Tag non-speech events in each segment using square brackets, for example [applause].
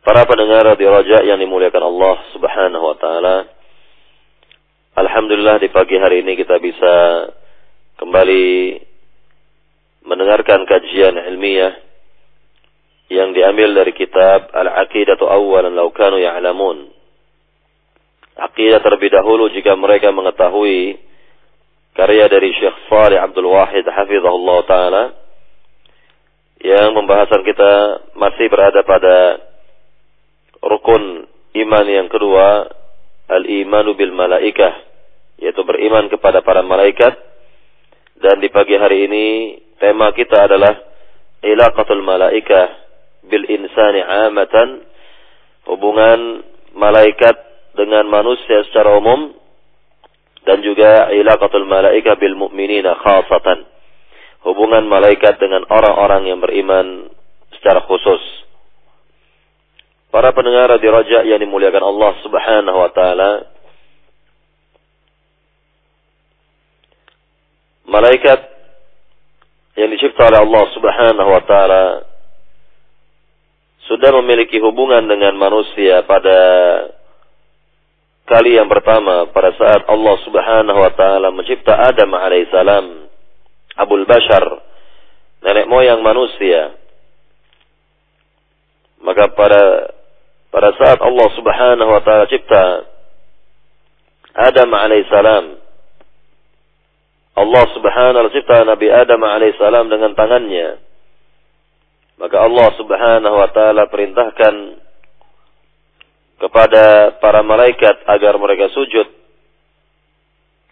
Para pendengar di Raja yang dimuliakan Allah Subhanahu wa taala. Alhamdulillah di pagi hari ini kita bisa kembali mendengarkan kajian ilmiah yang diambil dari kitab Al-Aqidatu Awwalan Law Kanu Ya'lamun. Aqidah terlebih dahulu jika mereka mengetahui karya dari Syekh Salih Abdul Wahid hafizahullah taala yang pembahasan kita masih berada pada rukun iman yang kedua al-imanu bil malaikah yaitu beriman kepada para malaikat. Dan di pagi hari ini tema kita adalah ilaqatul malaikah bil insani amatan hubungan malaikat dengan manusia secara umum dan juga ilaqatul malaikah bil mu'minina khasatan hubungan malaikat dengan orang-orang yang beriman secara khusus Para pendengar di Raja yang dimuliakan Allah Subhanahu wa taala. Malaikat yang dicipta oleh Allah Subhanahu wa taala sudah memiliki hubungan dengan manusia pada kali yang pertama pada saat Allah Subhanahu wa taala mencipta Adam alaihissalam Abul Bashar nenek moyang manusia maka pada pada saat Allah Subhanahu wa taala cipta Adam alaihissalam Allah Subhanahu wa cipta Nabi Adam alaihissalam dengan tangannya maka Allah Subhanahu wa taala perintahkan kepada para malaikat agar mereka sujud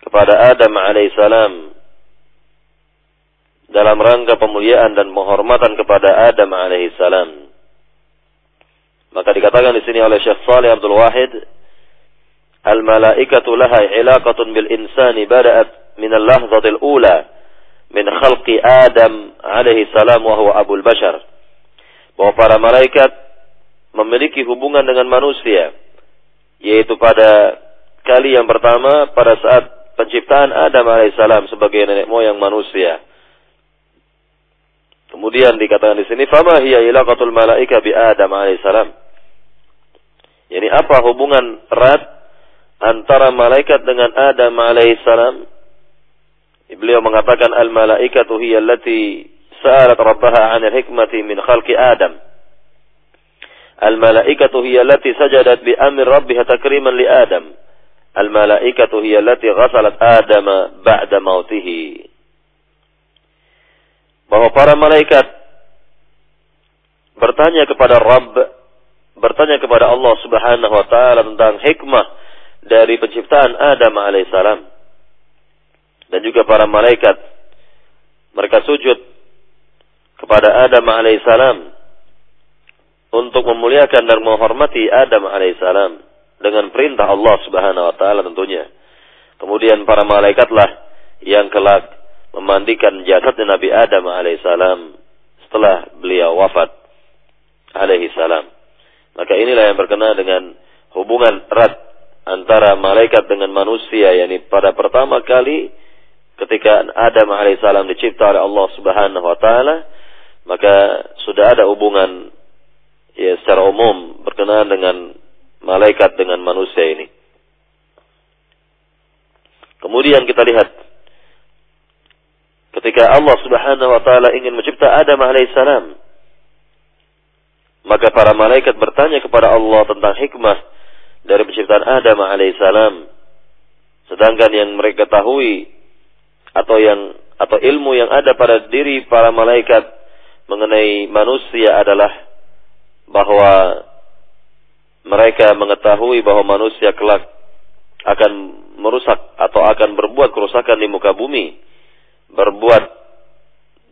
kepada Adam alaihissalam dalam rangka pemuliaan dan penghormatan kepada Adam alaihissalam. Maka dikatakan di sini oleh Syekh Saleh Abdul Wahid, "Al-malaikatu laha ilaqatun bil insani bada'at min al-lahzatil ula min khalqi Adam alaihi salam wa huwa abul bashar." Bahwa para malaikat memiliki hubungan dengan manusia yaitu pada kali yang pertama pada saat penciptaan Adam alaihissalam sebagai nenek moyang manusia. Kemudian dikatakan di sini, "Fama hiya ilaqatul malaika bi Adam alaihissalam." Yani apa hubungan erat antara malaikat dengan Adam alaihissalam? Beliau mengatakan al-malaikatu hiya allati sa'alat rabbaha 'anil hikmati min khalqi Adam. Al-malaikatu hiya allati sajadat bi amri rabbiha takriman li Adam. Al-malaikatu hiya allati ghasalat Adama ba'da mautihi bahwa para malaikat bertanya kepada Rabb, bertanya kepada Allah Subhanahu wa taala tentang hikmah dari penciptaan Adam alaihissalam. Dan juga para malaikat mereka sujud kepada Adam alaihissalam untuk memuliakan dan menghormati Adam alaihissalam dengan perintah Allah Subhanahu wa taala tentunya. Kemudian para malaikatlah yang kelak memandikan jasadnya Nabi Adam alaihissalam setelah beliau wafat alaihissalam. Maka inilah yang berkenaan dengan hubungan erat antara malaikat dengan manusia yakni pada pertama kali ketika Adam alaihissalam dicipta oleh Allah Subhanahu wa taala, maka sudah ada hubungan ya secara umum berkenaan dengan malaikat dengan manusia ini. Kemudian kita lihat ketika Allah Subhanahu wa taala ingin mencipta Adam alaihissalam, maka para malaikat bertanya kepada Allah tentang hikmah dari penciptaan Adam alaihissalam. Sedangkan yang mereka ketahui atau yang atau ilmu yang ada pada diri para malaikat mengenai manusia adalah bahwa mereka mengetahui bahwa manusia kelak akan merusak atau akan berbuat kerusakan di muka bumi, berbuat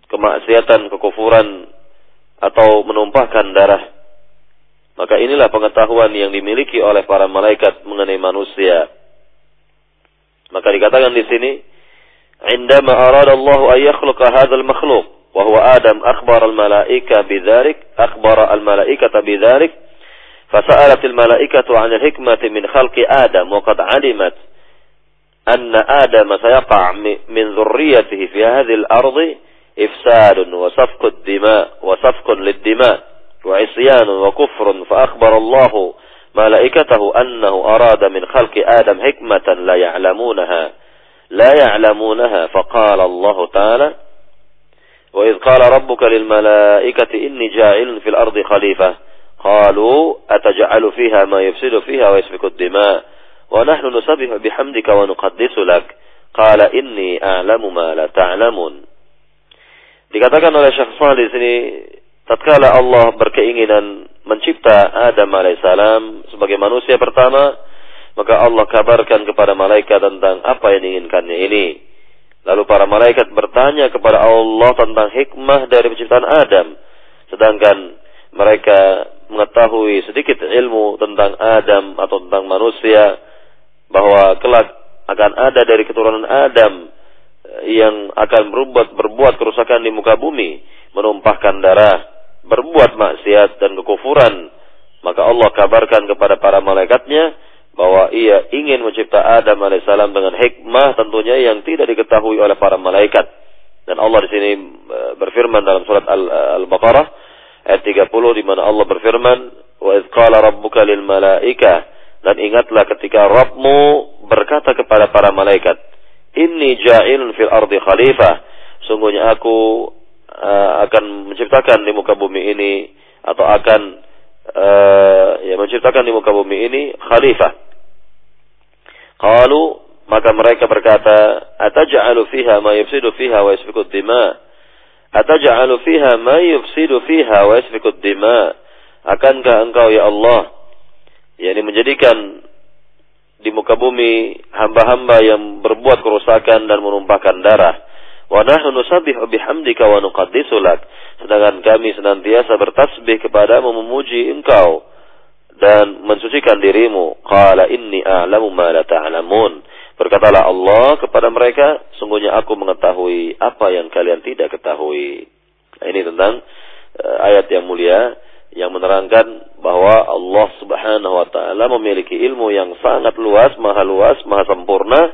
kemaksiatan, kekufuran atau menumpahkan darah. Maka inilah pengetahuan yang dimiliki oleh para malaikat mengenai manusia. Maka dikatakan di sini, عندما أراد الله أن يخلق هذا المخلوق وهو آدم أخبر الملائكة بذلك أخبر الملائكة بذلك فسألت الملائكة عن الحكمة من خلق آدم وقد علمت أن آدم سيقع من ذريته في هذه الأرض إفساد وسفك الدماء وسفك للدماء وعصيان وكفر فأخبر الله ملائكته أنه أراد من خلق آدم حكمة لا يعلمونها لا يعلمونها فقال الله تعالى وإذ قال ربك للملائكة إني جاعل في الأرض خليفة قالوا أتجعل فيها ما يفسد فيها ويسفك الدماء؟ ونحن نسبح بحمدك ونقدس لك قال إني أعلم ما لا تعلمون. Dikatakan oleh Syekh Salih di sini tatkala Allah berkeinginan mencipta Adam alaihissalam sebagai manusia pertama, maka Allah kabarkan kepada malaikat tentang apa yang diinginkannya ini. Lalu para malaikat bertanya kepada Allah tentang hikmah dari penciptaan Adam, sedangkan mereka mengetahui sedikit ilmu tentang Adam atau tentang manusia bahwa kelak akan ada dari keturunan Adam yang akan berbuat berbuat kerusakan di muka bumi, menumpahkan darah, berbuat maksiat dan kekufuran, maka Allah kabarkan kepada para malaikatnya bahwa ia ingin mencipta Adam alaihissalam dengan hikmah tentunya yang tidak diketahui oleh para malaikat. Dan Allah di sini e, berfirman dalam surat Al-Baqarah ayat 30 di mana Allah berfirman, "Wa idz qala rabbuka lil malaika" dan ingatlah ketika Rabbmu berkata kepada para malaikat, "Inni ja'ilun fil ardi khalifah." Sungguhnya aku uh, akan menciptakan di muka bumi ini atau akan uh, ya menciptakan di muka bumi ini khalifah. Qalu maka mereka berkata, "Ataj'alu fiha ma yufsidu fiha wa yasfiku dima?" Ataj'alu fiha ma yufsidu fiha wa yasfiku dima? Akankah engkau ya Allah yakni menjadikan di muka bumi hamba-hamba yang berbuat kerusakan dan menumpahkan darah Wa nahnu nusabbihu bihamdika wa. Sedangkan kami senantiasa bertasbih kepadamu memuji engkau dan mensucikan dirimu. Qala inni a'lamu ma la. Berkatalah Allah kepada mereka, sungguhnya aku mengetahui apa yang kalian tidak ketahui. Nah, ini tentang uh, ayat yang mulia yang menerangkan bahwa Allah Subhanahu wa taala memiliki ilmu yang sangat luas, maha luas, maha sempurna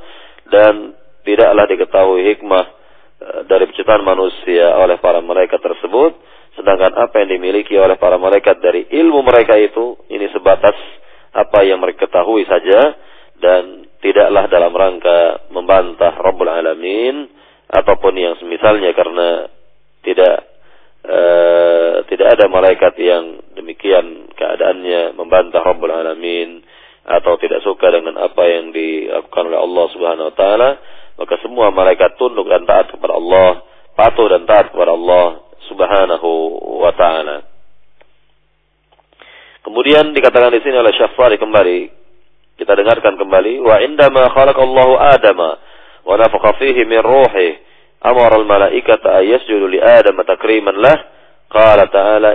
dan tidaklah diketahui hikmah Eh, dari penciptaan manusia oleh para malaikat tersebut, sedangkan apa yang dimiliki oleh para malaikat dari ilmu mereka itu ini sebatas apa yang mereka ketahui saja dan tidaklah dalam rangka membantah Rabbul Alamin ataupun yang semisalnya karena ada malaikat yang demikian keadaannya membantah Rabbul Alamin atau tidak suka dengan apa yang dilakukan oleh Allah Subhanahu wa taala maka semua malaikat tunduk dan taat kepada Allah, patuh dan taat kepada Allah Subhanahu wa taala. Kemudian dikatakan di sini oleh Syafari kembali, kita dengarkan kembali, wa indama khalaqallahu Adama wa nafakha fihi min ruhi amara al-malaikata ay yasjudu li Adam takriman lah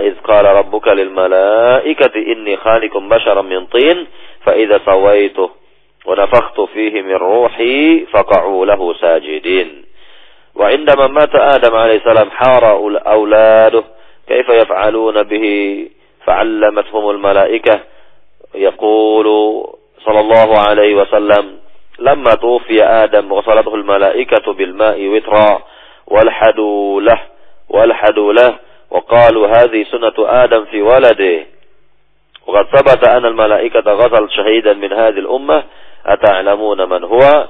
iz qala rabbuka lil malaikati inni khaliqum basharan min tin fa idza sawaituhu ونفخت فيه من روحي فقعوا له ساجدين. وعندما مات آدم عليه السلام حار أولاده كيف يفعلون به؟ فعلمتهم الملائكة يقول صلى الله عليه وسلم لما توفي آدم وصلته الملائكة بالماء وترا والحدوا له والحدوا له وقالوا هذه سنة آدم في ولده وقد ثبت أن الملائكة غسل شهيدا من هذه الأمة أتعلمون من هو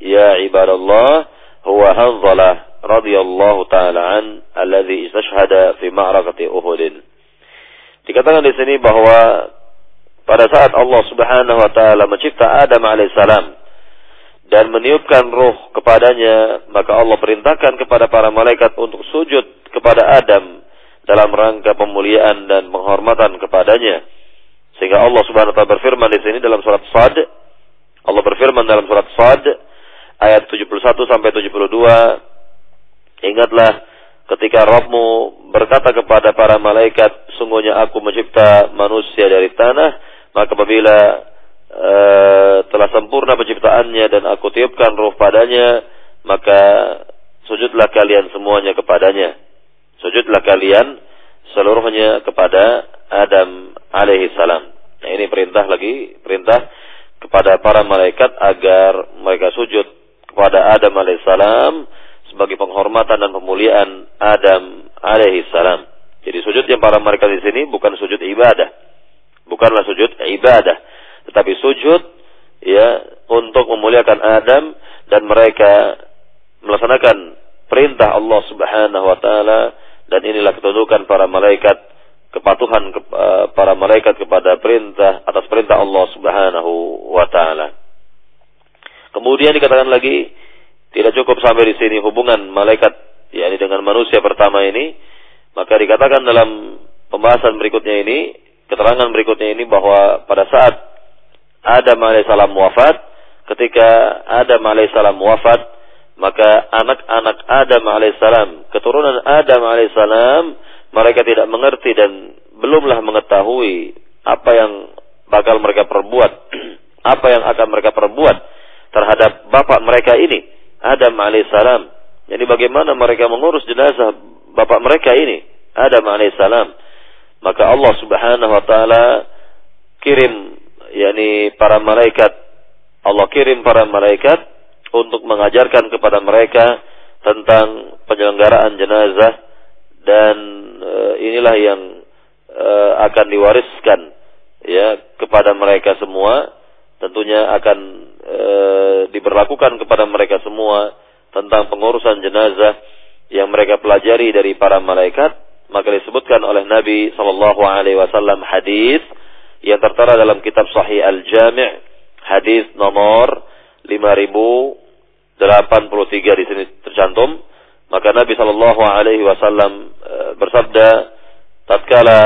يا عباد الله هو هنظلة رضي الله تعالى عن الذي استشهد في معركة أهد Dikatakan di sini bahwa pada saat Allah Subhanahu wa taala mencipta Adam alaihissalam dan meniupkan roh kepadanya, maka Allah perintahkan kepada para malaikat untuk sujud kepada Adam dalam rangka pemuliaan dan penghormatan kepadanya. Sehingga Allah Subhanahu wa taala berfirman di sini dalam surat Sad, Allah berfirman dalam surat Sad ayat 71 sampai 72, ingatlah ketika Rabbmu berkata kepada para malaikat, sungguhnya aku mencipta manusia dari tanah, maka apabila Eh, telah sempurna penciptaannya dan aku tiupkan ruh padanya, maka sujudlah kalian semuanya kepadanya. Sujudlah kalian seluruhnya kepada Adam alaihi salam. Nah, ini perintah lagi, perintah kepada para malaikat agar mereka sujud kepada Adam alaihi salam sebagai penghormatan dan pemuliaan Adam alaihi salam. Jadi sujud yang para malaikat di sini bukan sujud ibadah. Bukanlah sujud ibadah tetapi sujud ya untuk memuliakan Adam dan mereka melaksanakan perintah Allah Subhanahu wa taala dan inilah ketundukan para malaikat kepatuhan ke, uh, para malaikat kepada perintah atas perintah Allah Subhanahu wa taala. Kemudian dikatakan lagi tidak cukup sampai di sini hubungan malaikat yakni dengan manusia pertama ini, maka dikatakan dalam pembahasan berikutnya ini, keterangan berikutnya ini bahwa pada saat Adam alaihissalam wafat, ketika Adam alaihissalam wafat, maka anak-anak Adam alaihissalam, keturunan Adam alaihissalam, mereka tidak mengerti dan belumlah mengetahui apa yang bakal mereka perbuat, [clears throat] apa yang akan mereka perbuat terhadap bapak mereka ini, Adam alaihissalam. Jadi bagaimana mereka mengurus jenazah bapak mereka ini, Adam alaihissalam. Maka Allah subhanahu wa ta'ala kirim yakni para malaikat Allah kirim para malaikat untuk mengajarkan kepada mereka tentang penyelenggaraan jenazah dan e, inilah yang e, akan diwariskan ya kepada mereka semua. Tentunya akan e, diberlakukan kepada mereka semua tentang pengurusan jenazah yang mereka pelajari dari para malaikat. Maka disebutkan oleh Nabi sallallahu alaihi wasallam hadis yang tertera dalam kitab Sahih Al-Jami' hadis nomor 5083 di sini tercantum maka Nabi Shallallahu alaihi wasallam e, bersabda tatkala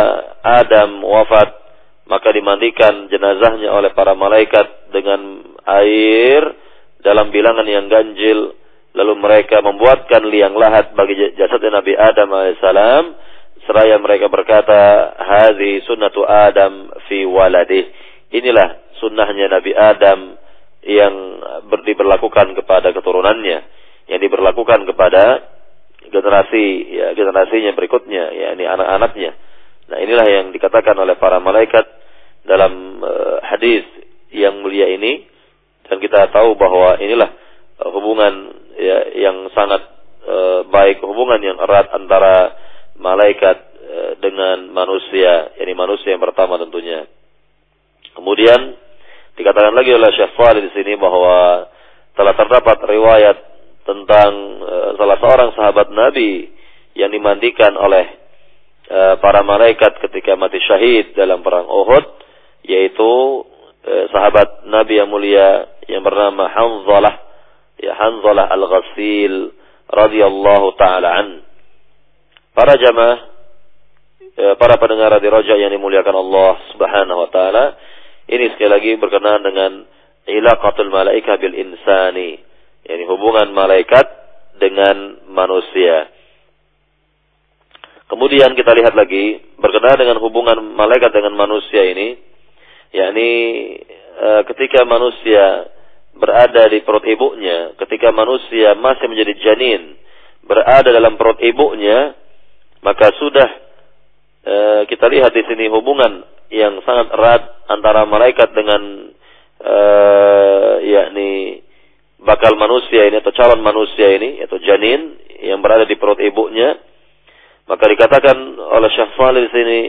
Adam wafat maka dimandikan jenazahnya oleh para malaikat dengan air dalam bilangan yang ganjil. Lalu mereka membuatkan liang lahat bagi jasadnya Nabi Adam alaihissalam. Seraya mereka berkata hadhi sunnatu Adam fi waladih. Inilah sunnahnya Nabi Adam yang ber, diberlakukan kepada keturunannya yang diberlakukan kepada generasi ya generasinya berikutnya ya ini anak-anaknya nah inilah yang dikatakan oleh para malaikat dalam uh, hadis yang mulia ini dan kita tahu bahwa inilah uh, hubungan ya, yang sangat uh, baik hubungan yang erat antara malaikat e, dengan manusia, ini manusia yang pertama tentunya. Kemudian dikatakan lagi oleh Syekh Fadil di sini bahwa telah terdapat riwayat tentang e, salah seorang sahabat Nabi yang dimandikan oleh e, para malaikat ketika mati syahid dalam perang Uhud yaitu sahabat Nabi yang mulia yang bernama Hanzalah ya Hanzalah Al-Ghasil radhiyallahu taala an. Para jamaah, para pendengar di Roja yang dimuliakan Allah Subhanahu wa taala, ini sekali lagi berkenaan dengan ilaqatul malaika bil insani, yakni hubungan malaikat dengan manusia. Kemudian kita lihat lagi berkenaan dengan hubungan malaikat dengan manusia ini, yakni e, ketika manusia berada di perut ibunya, ketika manusia masih menjadi janin, berada dalam perut ibunya, maka sudah e, kita lihat di sini hubungan yang sangat erat antara malaikat dengan uh, yakni bakal manusia ini atau calon manusia ini atau janin yang berada di perut ibunya. Maka dikatakan oleh Syekh Salih di sini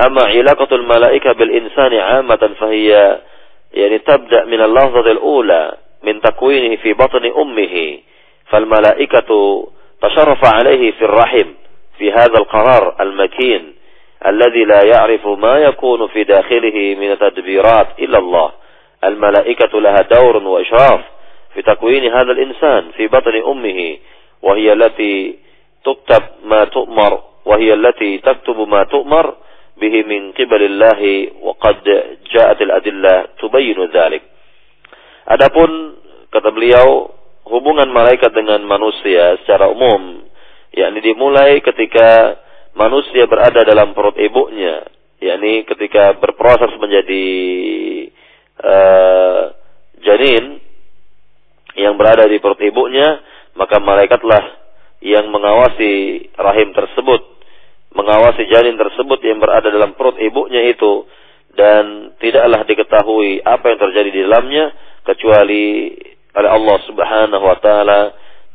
amma ilaqatul malaika bil insani 'amatan fahiya yani tabda min al-lahzah al-ula min takwinihi fi batni ummihi fal malaikatu tasharrafa alayhi fi ar-rahim fi hadha al-qarar al-makin الذي لا يعرف ما يكون في داخله من التدبيرات إلا الله. الملائكة لها دور وإشراف في تكوين هذا الإنسان في بطن أمه وهي التي تكتب ما تؤمر وهي التي تكتب ما تؤمر به من قبل الله وقد جاءت الأدلة تبين ذلك. Adapun kata beliau hubungan malaikat dengan manusia secara umum yakni dimulai ketika manusia berada dalam perut ibunya yakni ketika berproses menjadi uh, janin yang berada di perut ibunya, maka malaikatlah yang mengawasi rahim tersebut, mengawasi janin tersebut yang berada dalam perut ibunya itu dan tidaklah diketahui apa yang terjadi di dalamnya kecuali oleh Allah Subhanahu wa taala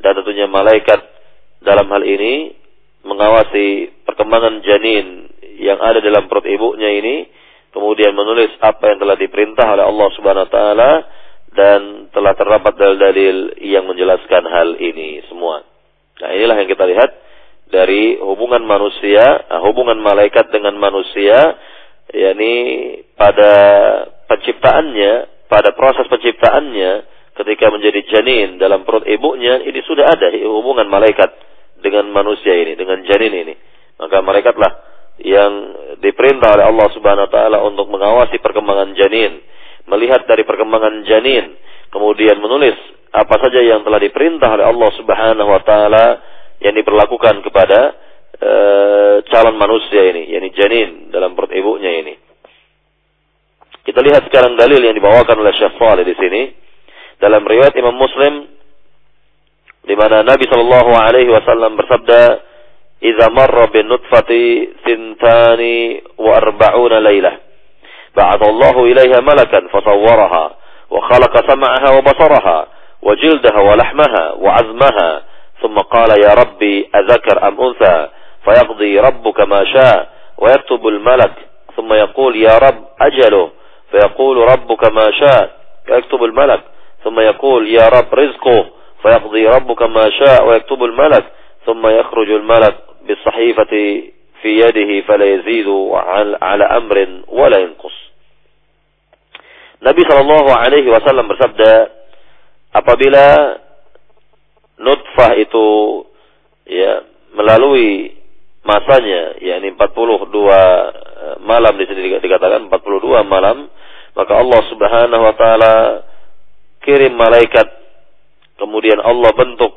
dan tentunya malaikat dalam hal ini mengawasi perkembangan janin yang ada dalam perut ibunya ini kemudian menulis apa yang telah diperintah oleh Allah Subhanahu wa taala dan telah terdapat dalil-dalil yang menjelaskan hal ini semua. Nah, inilah yang kita lihat dari hubungan manusia, nah, hubungan malaikat dengan manusia, yakni pada penciptaannya, pada proses penciptaannya ketika menjadi janin dalam perut ibunya, ini sudah ada hubungan malaikat dengan manusia ini, dengan janin ini. Maka malaikatlah yang diperintah oleh Allah Subhanahu wa taala untuk mengawasi perkembangan janin melihat dari perkembangan janin, kemudian menulis apa saja yang telah diperintah oleh Allah Subhanahu wa taala yang diperlakukan kepada e, calon manusia ini, yakni janin dalam perut ibunya ini. Kita lihat sekarang dalil yang dibawakan oleh Syekh di sini dalam riwayat Imam Muslim di mana Nabi Shallallahu alaihi wasallam bersabda, "Idza marra bin nutfati thintani wa arba'una lailah." بعث الله إليها ملكا فصورها وخلق سمعها وبصرها وجلدها ولحمها وعزمها ثم قال يا ربي أذكر أم أنثى فيقضي ربك ما شاء ويكتب الملك ثم يقول يا رب أجله فيقول ربك ما شاء ويكتب الملك ثم يقول يا رب رزقه فيقضي ربك ما شاء ويكتب الملك ثم يخرج الملك بالصحيفة في يده فلا يزيد على أمر ولا ينقص Nabi Shallallahu Alaihi Wasallam bersabda, apabila nutfah itu ya melalui masanya, yakni 42 eh, malam di sini dikatakan 42 malam, maka Allah Subhanahu wa taala kirim malaikat kemudian Allah bentuk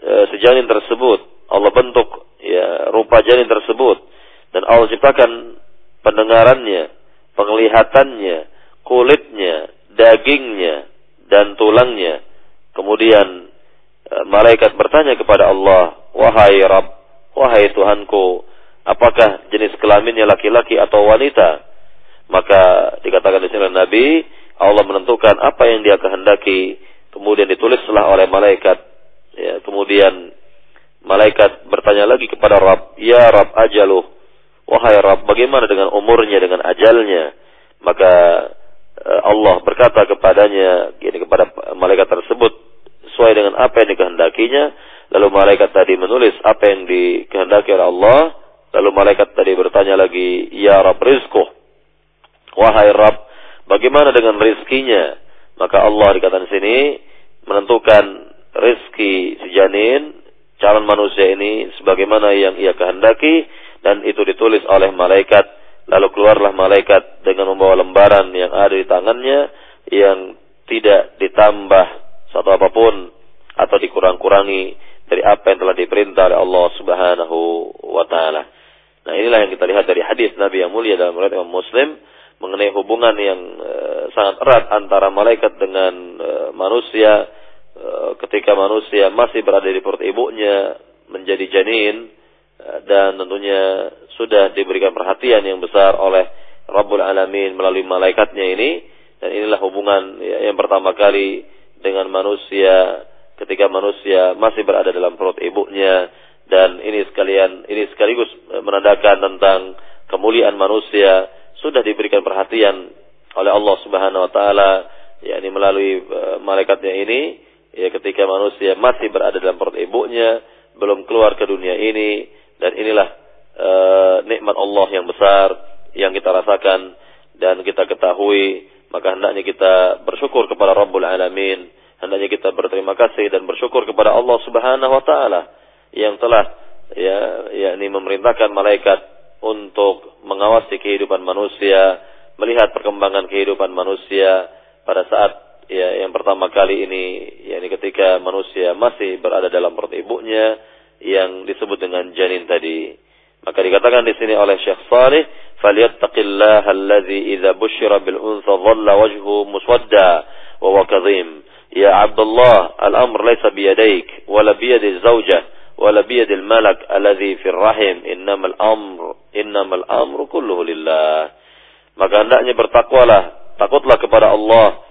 e, sejanin tersebut, Allah bentuk ya rupa janin tersebut dan Allah ciptakan pendengarannya, penglihatannya, kulitnya, dagingnya, dan tulangnya. Kemudian e, malaikat bertanya kepada Allah, Wahai Rabb, wahai Tuhanku, apakah jenis kelaminnya laki-laki atau wanita? Maka dikatakan di sini Nabi, Allah menentukan apa yang dia kehendaki, kemudian ditulislah oleh malaikat. Ya, kemudian malaikat bertanya lagi kepada Rabb, Ya Rabb ajaluh, wahai Rabb, bagaimana dengan umurnya, dengan ajalnya? Maka Eh, Allah berkata kepadanya, yani kepada malaikat tersebut sesuai dengan apa yang dikehendakinya. Lalu malaikat tadi menulis apa yang dikehendaki oleh Allah. Lalu malaikat tadi bertanya lagi, Ya Rab rizku. Wahai Rab, bagaimana dengan rizkinya? Maka Allah dikatakan sini menentukan rizki si janin, calon manusia ini sebagaimana yang ia kehendaki dan itu ditulis oleh malaikat Lalu keluarlah malaikat dengan membawa lembaran yang ada di tangannya yang tidak ditambah satu apa pun atau dikurang-kurangi dari apa yang telah diperintah oleh Allah Subhanahu wa taala. Nah, inilah yang kita lihat dari hadis Nabi yang mulia dalam riwayat Imam Muslim mengenai hubungan yang uh, sangat erat antara malaikat dengan uh, manusia ketika manusia masih berada di perut ibunya menjadi janin dan tentunya sudah diberikan perhatian yang besar oleh Rabbul Alamin melalui malaikatnya ini Dan inilah hubungan ya, yang pertama kali dengan manusia ketika manusia masih berada dalam perut ibunya dan ini sekalian ini sekaligus menandakan tentang kemuliaan manusia sudah diberikan perhatian oleh Allah Subhanahu wa taala yakni melalui malaikatnya ini ya ketika manusia masih berada dalam perut ibunya belum keluar ke dunia ini dan inilah uh, nikmat Allah yang besar yang kita rasakan dan kita ketahui maka hendaknya kita bersyukur kepada Rabbul Alamin. Hendaknya kita berterima kasih dan bersyukur kepada Allah Subhanahu wa taala yang telah ya yakni memerintahkan malaikat untuk mengawasi kehidupan manusia melihat perkembangan kehidupan manusia pada saat ya yang pertama kali ini yakni ketika manusia masih berada dalam perut ibunya yang disebut dengan janin tadi. Maka dikatakan di sini oleh Syekh Salih, "Falyattaqillaha alladhi idza busyira bil unsa dhalla wajhu muswadda wa huwa kadhim." Ya Abdullah, al-amr laysa biyadayk wala biyadi zawjah wala biyadi al-malak alladhi fi rahim innamal amr innamal amru kulluhu lillah. Maka hendaknya bertakwalah, takutlah kepada Allah.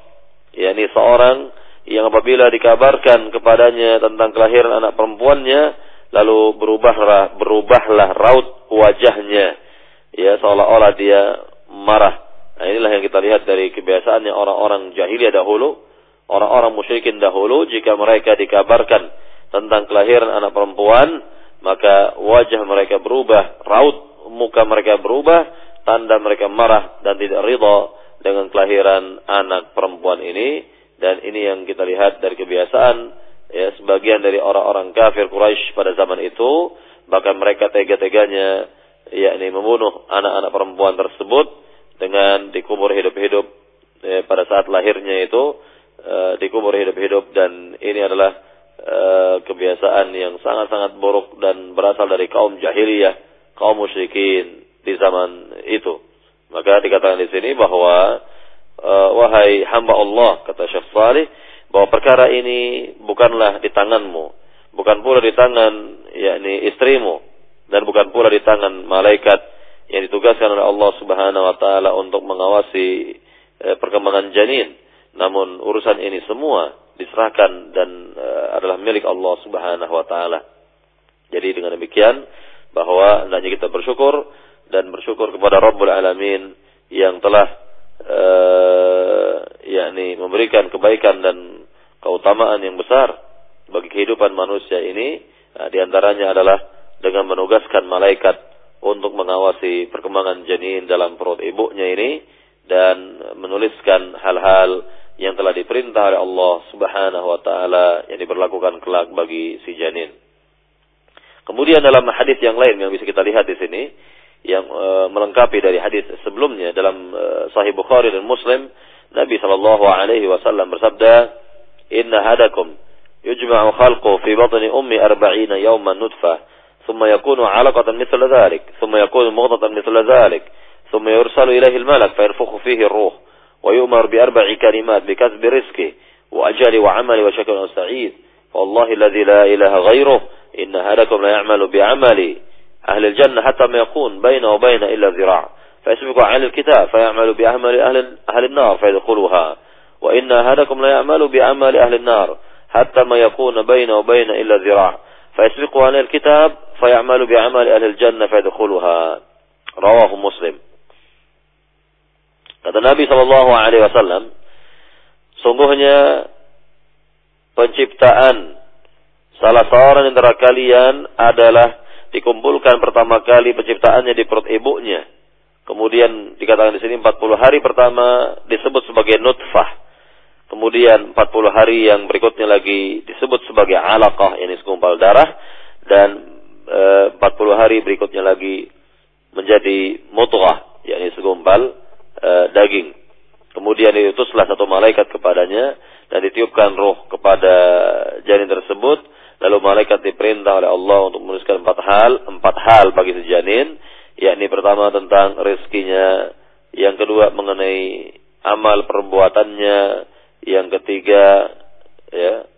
Yakni seorang yang apabila dikabarkan kepadanya tentang kelahiran anak perempuannya, lalu berubahlah berubahlah raut wajahnya, ya seolah-olah dia marah. Nah inilah yang kita lihat dari kebiasaannya orang-orang jahiliyah dahulu, orang-orang musyrikin dahulu. Jika mereka dikabarkan tentang kelahiran anak perempuan, maka wajah mereka berubah, raut muka mereka berubah tanda mereka marah dan tidak ridha dengan kelahiran anak perempuan ini dan ini yang kita lihat dari kebiasaan ya sebagian dari orang-orang kafir Quraisy pada zaman itu bahkan mereka tega-teganya yakni membunuh anak-anak perempuan tersebut dengan dikubur hidup-hidup ya, pada saat lahirnya itu uh, dikubur hidup-hidup dan ini adalah uh, kebiasaan yang sangat-sangat buruk dan berasal dari kaum jahiliyah, kaum musyrikin di zaman itu. Maka dikatakan di sini bahwa uh, wahai hamba Allah kata Syekh Salih bahwa perkara ini bukanlah di tanganmu, bukan pula di tangan yakni istrimu dan bukan pula di tangan malaikat yang ditugaskan oleh Allah Subhanahu wa taala untuk mengawasi uh, perkembangan janin. Namun urusan ini semua diserahkan dan uh, adalah milik Allah Subhanahu wa taala. Jadi dengan demikian bahwa hendaknya kita bersyukur dan bersyukur kepada Rabbul Alamin yang telah uh, yakni memberikan kebaikan dan keutamaan yang besar bagi kehidupan manusia ini uh, di antaranya adalah dengan menugaskan malaikat untuk mengawasi perkembangan janin dalam perut ibunya ini dan menuliskan hal-hal yang telah diperintah oleh Allah Subhanahu wa taala yang diberlakukan kelak bagi si janin. Kemudian dalam hadis yang lain yang bisa kita lihat di sini, yang e, melengkapi dari hadis sebelumnya dalam e, Sahih Bukhari dan Muslim Nabi Shallallahu Alaihi Wasallam bersabda Inna hadakum yujma'u khalqu fi batni ummi arba'ina yawman nutfah ثم يكون علقة مثل ذلك ثم يكون مغضة مثل ذلك ثم يرسل إليه الملك فينفخ فيه الروح ويؤمر بأربع كلمات بكسب رزقه وأجل وعمل وشكل سعيد فوالله الذي لا إله غيره إن هلكم لا يعمل بعملي أهل الجنة حتى ما يكون بينه وبين إلا ذراع فيسبق عن الكتاب فيعمل بأعمال أهل, أهل النار فيدخلها وإن أحدكم لا يعمل بأعمال أهل النار حتى ما يكون بينه وبين إلا ذراع فيسبق عن الكتاب فيعمل بأعمال أهل الجنة فيدخلها رواه مسلم. Kata Nabi Shallallahu Alaihi Wasallam, sungguhnya penciptaan salah seorang antara kalian adalah dikumpulkan pertama kali penciptaannya di perut ibunya. Kemudian dikatakan di sini 40 hari pertama disebut sebagai nutfah. Kemudian 40 hari yang berikutnya lagi disebut sebagai alaqah, ini segumpal darah. Dan e, 40 hari berikutnya lagi menjadi mutghah, yakni segumpal e, daging. Kemudian diutuslah satu malaikat kepadanya dan ditiupkan roh kepada janin tersebut Lalu malaikat diperintah oleh Allah untuk menuliskan empat hal, empat hal bagi si janin, yakni pertama tentang rezekinya, yang kedua mengenai amal perbuatannya, yang ketiga ya,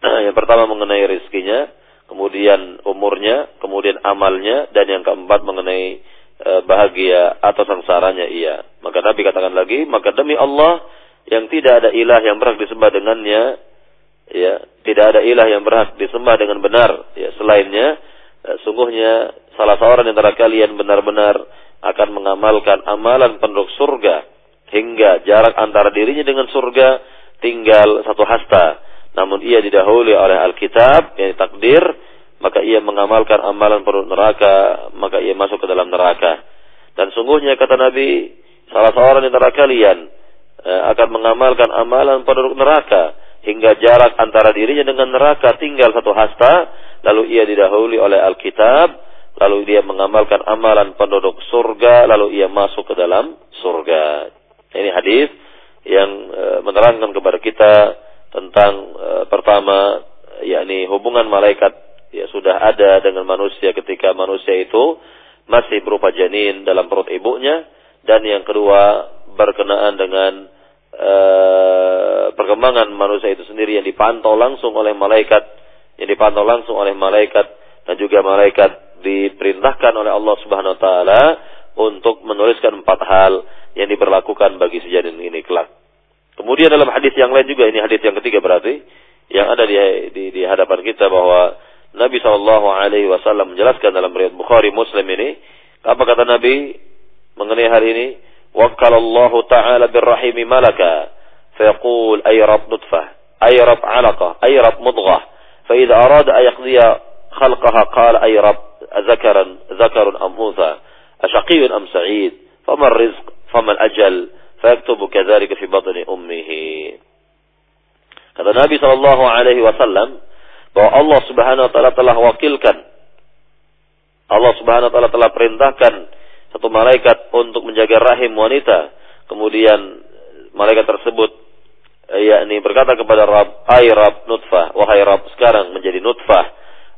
[clears throat] yang pertama mengenai rezekinya, kemudian umurnya, kemudian amalnya, dan yang keempat mengenai e, bahagia atau sengsaranya ia. Maka Nabi katakan lagi, maka demi Allah yang tidak ada ilah yang berhak disembah dengannya, ya, tidak ada ilah yang berhak disembah dengan benar, ya, selainnya, ya, sungguhnya salah seorang di antara kalian benar-benar akan mengamalkan amalan penduduk surga hingga jarak antara dirinya dengan surga tinggal satu hasta. Namun ia didahului oleh Alkitab yang takdir, maka ia mengamalkan amalan penduduk neraka, maka ia masuk ke dalam neraka. Dan sungguhnya kata Nabi, salah seorang di antara kalian eh, akan mengamalkan amalan penduduk neraka hingga jarak antara dirinya dengan neraka tinggal satu hasta, lalu ia didahului oleh Alkitab, lalu dia mengamalkan amalan penduduk surga, lalu ia masuk ke dalam surga. Ini hadis yang e, menerangkan kepada kita tentang e, pertama yakni hubungan malaikat ya sudah ada dengan manusia ketika manusia itu masih berupa janin dalam perut ibunya dan yang kedua berkenaan dengan e, perkembangan manusia itu sendiri yang dipantau langsung oleh malaikat yang dipantau langsung oleh malaikat dan juga malaikat diperintahkan oleh Allah Subhanahu wa taala untuk menuliskan empat hal yang diberlakukan bagi sejanin ini kelak. Kemudian dalam hadis yang lain juga ini hadis yang ketiga berarti yang ada di di, di hadapan kita bahwa Nabi Shallallahu Alaihi Wasallam menjelaskan dalam riwayat Bukhari Muslim ini apa kata Nabi mengenai hari ini وكل الله تعالى بالرحيم ملكا. فيقول أي رب نطفة أي رب علقة أي رب مضغة. فإذا أراد أن يقضي خلقها قال أي رب ذكرا ذكر أم أنثى أشقي أم سعيد فما الرزق فما الأجل؟ فيكتب كذلك في بطن أمه. kata Nabi Shallallahu Alaihi Wasallam bahwa Allah Subhanahu Wa Taala telah wakilkan. Allah Subhanahu Wa Taala telah perintahkan satu malaikat untuk menjaga rahim wanita. Kemudian malaikat tersebut yakni berkata kepada Rabb, "Ai Rabb nutfah, wahai Rabb sekarang menjadi nutfah.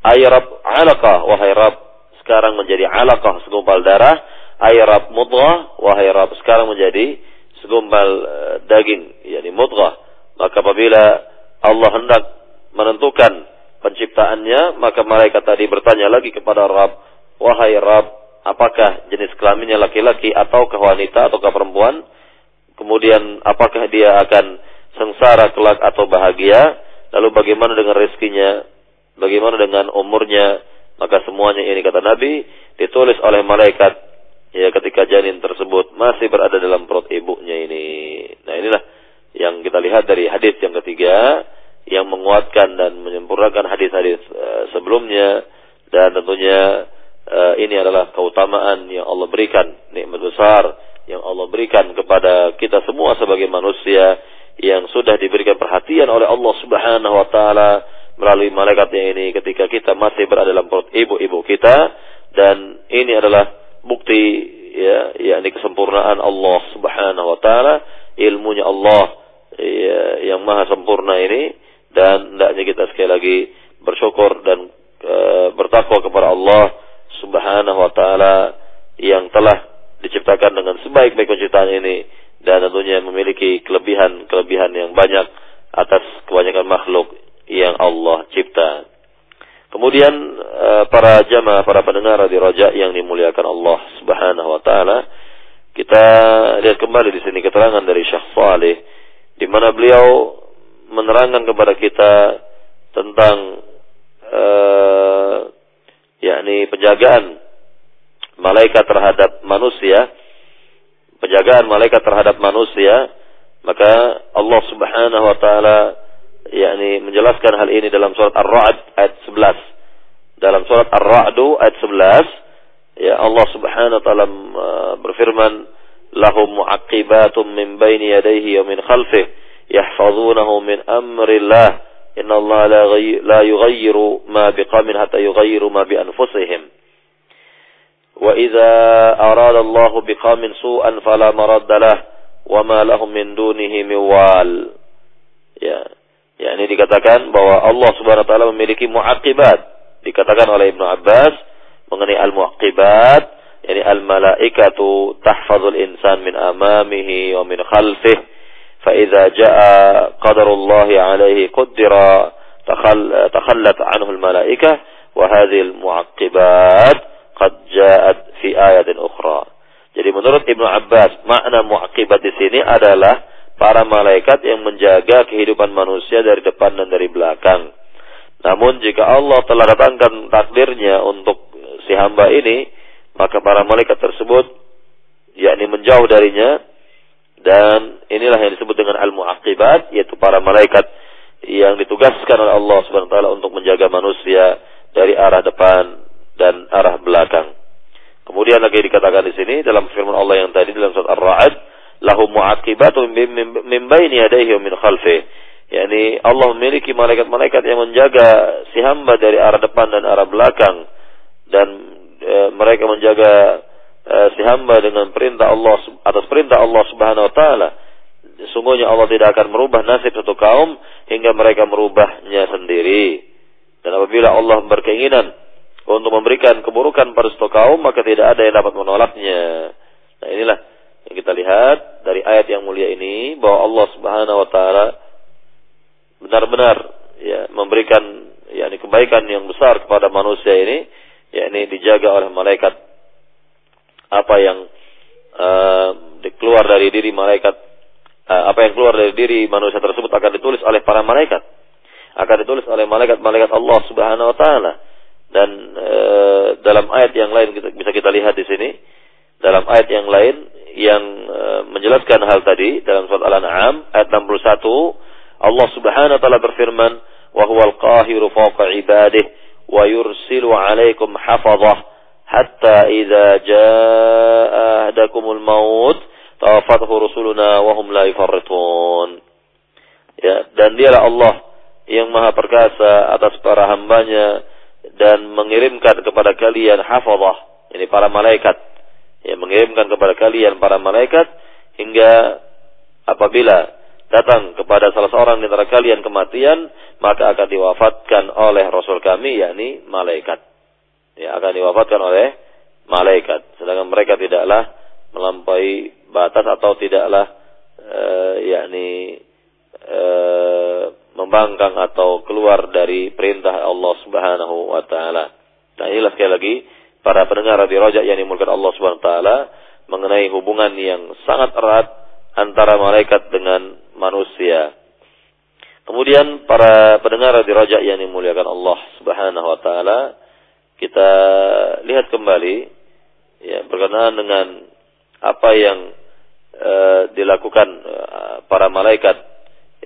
Ai Rabb alaqah, wahai Rabb sekarang menjadi alaqah segumpal darah. Ay rab mudghah. Wahai rab sekarang menjadi segumpal uh, daging yakni mudghah. Maka apabila Allah hendak menentukan penciptaannya maka malaikat tadi bertanya lagi kepada Rab wahai Rab apakah jenis kelaminnya laki-laki atau wanita atau perempuan kemudian apakah dia akan sengsara kelak atau bahagia lalu bagaimana dengan rezekinya bagaimana dengan umurnya maka semuanya ini kata Nabi ditulis oleh malaikat ya ketika janin tersebut masih berada dalam perut ibunya ini. Nah inilah yang kita lihat dari hadis yang ketiga yang menguatkan dan menyempurnakan hadis-hadis uh, sebelumnya dan tentunya uh, ini adalah keutamaan yang Allah berikan nikmat besar yang Allah berikan kepada kita semua sebagai manusia yang sudah diberikan perhatian oleh Allah Subhanahu wa taala melalui malaikatnya ini ketika kita masih berada dalam perut ibu-ibu kita. Dan ini adalah bukti ya yakni kesempurnaan Allah Subhanahu wa taala, ilmunya Allah ya, yang maha sempurna ini. Dan hendaknya kita sekali lagi bersyukur dan e, bertakwa kepada Allah Subhanahu wa taala yang telah diciptakan dengan sebaik-baik penciptaan ini dan tentunya memiliki kelebihan-kelebihan yang banyak atas kebanyakan makhluk yang Allah cipta. Kemudian eh, para jamaah, para pendengar di Raja yang dimuliakan Allah Subhanahu wa taala, kita lihat kembali di sini keterangan dari Syekh Saleh di mana beliau menerangkan kepada kita tentang uh, yakni penjagaan malaikat terhadap manusia, penjagaan malaikat terhadap manusia, maka Allah Subhanahu wa taala yakni menjelaskan hal ini dalam surat Ar-Ra'd ayat 11. Dalam surat Ar-Ra'd ayat 11 ya Allah Subhanahu wa taala uh, berfirman lahum mu'aqibatum min baini yadayhi wa min khalfihi yahfazunahu min amrillah inna Allah la yughayyiru ma biqamin hatta yughayyiru ma bi anfusihim wa idza arada Allah biqamin su'an fala maradda lahu wa ma lahum min dunihi min wal ya Ya, ini dikatakan bahwa Allah Subhanahu wa taala memiliki muaqibat. Dikatakan oleh Ibnu Abbas mengenai al-muaqibat, yakni al-malaikatu tahfazul insan min amamihi wa min khalfihi. Idza jaa qadarullah alaihi qaddara takhallat anhu al-malaikah wa hadhihi al-muaqibat qad jaat fi ayatin ukhra. Jadi menurut Ibnu Abbas makna muaqibat di sini adalah para malaikat yang menjaga kehidupan manusia dari depan dan dari belakang. Namun jika Allah telah datangkan takdirnya untuk si hamba ini, maka para malaikat tersebut yakni menjauh darinya dan inilah yang disebut dengan al-muaqibat yaitu para malaikat yang ditugaskan oleh Allah Subhanahu wa taala untuk menjaga manusia dari arah depan dan arah belakang. Kemudian lagi dikatakan di sini dalam firman Allah yang tadi dalam surat Ar-Ra'd, lahu mu'aqibatun min baini yadayhi min khalfi. Yani Allah memiliki malaikat-malaikat yang menjaga si hamba dari arah depan dan arah belakang dan e, mereka menjaga e, si hamba dengan perintah Allah atas perintah Allah Subhanahu wa taala. Sungguhnya Allah tidak akan merubah nasib satu kaum hingga mereka merubahnya sendiri. Dan apabila Allah berkeinginan untuk memberikan keburukan pada satu kaum maka tidak ada yang dapat menolaknya. Nah inilah yang kita lihat dari ayat yang mulia ini bahwa Allah Subhanahu wa taala benar-benar ya memberikan yakni kebaikan yang besar kepada manusia ini yakni dijaga oleh malaikat apa yang uh, keluar dari diri malaikat uh, apa yang keluar dari diri manusia tersebut akan ditulis oleh para malaikat. Akan ditulis oleh malaikat-malaikat Allah Subhanahu wa taala. Dan uh, dalam ayat yang lain kita, bisa kita lihat di sini dalam ayat yang lain yang uh, menjelaskan hal tadi dalam surat Al-An'am ayat 61 Allah Subhanahu wa taala berfirman, "Wa huwal qahiru wa yursilu 'alaikum hafazah hatta idza jaa ahadakumul maut tawafathu rusuluna wa hum la yufarritun." Ya, dan dialah Allah yang maha perkasa atas para hambanya dan mengirimkan kepada kalian hafazah, ini para malaikat. Ya, mengirimkan kepada kalian para malaikat hingga apabila datang kepada salah seorang di antara kalian kematian, maka akan diwafatkan oleh Rasul kami, yakni malaikat. Ya, akan diwafatkan oleh malaikat. Sedangkan mereka tidaklah melampaui batas atau tidaklah uh, yakni uh, membangkang atau keluar dari perintah Allah Subhanahu wa taala. Nah, inilah sekali lagi para pendengar di Rojak yang dimulakan Allah Subhanahu wa taala mengenai hubungan yang sangat erat antara malaikat dengan manusia. Kemudian para pendengar di rojak yang dimuliakan Allah Subhanahu wa taala, kita lihat kembali ya berkenaan dengan apa yang uh, dilakukan uh, para malaikat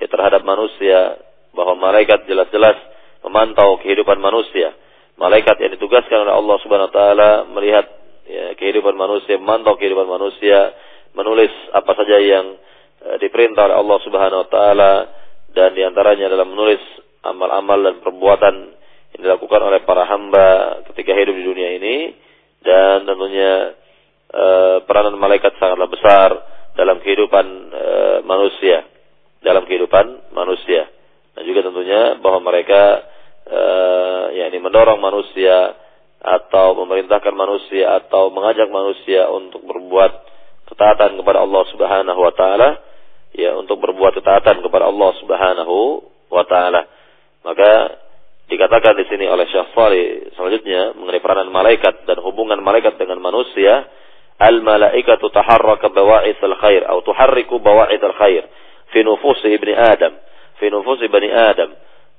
ya, terhadap manusia bahwa malaikat jelas-jelas memantau kehidupan manusia. Malaikat yang ditugaskan oleh Allah Subhanahu wa taala melihat ya, kehidupan manusia, memantau kehidupan manusia, menulis apa saja yang Eh, diperintah oleh Allah Subhanahu wa taala dan di antaranya adalah menulis amal-amal dan perbuatan yang dilakukan oleh para hamba ketika hidup di dunia ini. Dan tentunya e, peranan malaikat sangatlah besar dalam kehidupan e, manusia. Dalam kehidupan manusia. Dan juga tentunya bahwa mereka e, yakni mendorong manusia atau memerintahkan manusia atau mengajak manusia untuk berbuat ketaatan kepada Allah Subhanahu wa taala. Ya untuk berbuat ketaatan kepada Allah Subhanahu wa taala. Maka dikatakan di sini oleh Syekh Salih selanjutnya mengenai peranan malaikat dan hubungan malaikat dengan manusia, al malaikatu taharraka bawa'ith al khair atau tuharriku bawa'ith al khair fi nufus ibni Adam, fi nufus ibni Adam.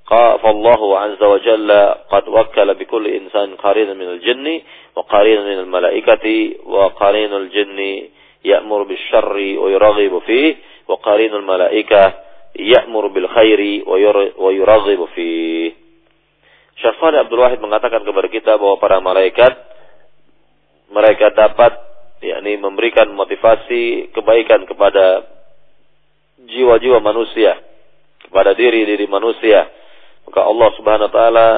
فالله عز وجل قد وكل بكل إنسان قرينا من الجن وقرينا من الملائكة وقرين الجن يأمر بالشر ويرغب فيه wa qarinul malaika ya'mur bil khairi Syekh Abdul Wahid mengatakan kepada kita bahwa para malaikat mereka dapat yakni memberikan motivasi kebaikan kepada jiwa-jiwa manusia, kepada diri-diri manusia. Maka Allah Subhanahu wa taala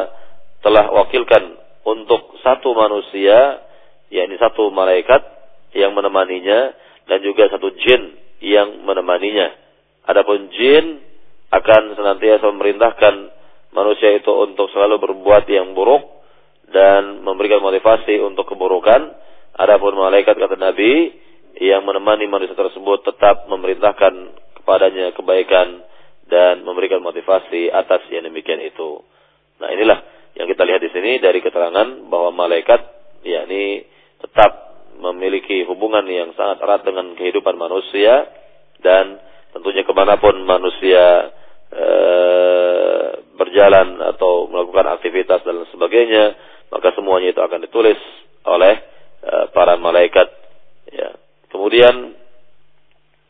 telah wakilkan untuk satu manusia yakni satu malaikat yang menemaninya dan juga satu jin yang menemaninya. Adapun jin akan senantiasa memerintahkan manusia itu untuk selalu berbuat yang buruk dan memberikan motivasi untuk keburukan. Adapun malaikat kata Nabi yang menemani manusia tersebut tetap memerintahkan kepadanya kebaikan dan memberikan motivasi atas yang demikian itu. Nah, inilah yang kita lihat di sini dari keterangan bahwa malaikat yakni tetap memiliki hubungan yang sangat erat dengan kehidupan manusia dan tentunya ke mana pun manusia berjalan atau melakukan aktivitas dan sebagainya, maka semuanya itu akan ditulis oleh e, para malaikat. Ya. Kemudian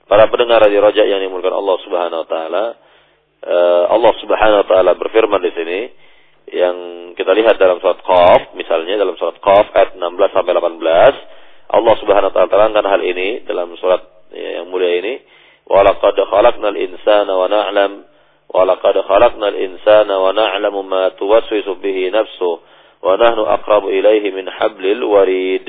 para pendengar di rojak yang dimulakan Allah Subhanahu Wa Taala, e, Allah Subhanahu Wa Taala berfirman di sini yang kita lihat dalam surat Qaf, misalnya dalam surat Qaf ayat 16 sampai 18, Allah Subhanahu Wa Taala terangkan hal ini dalam surat ya, yang mulia ini. Walaqad khalaqnal insana wa na'lam walaqad khalaqnal insana wa na'lamu ma tuwaswisu bihi nafsuhu wa nahnu aqrabu ilayhi min hablil warid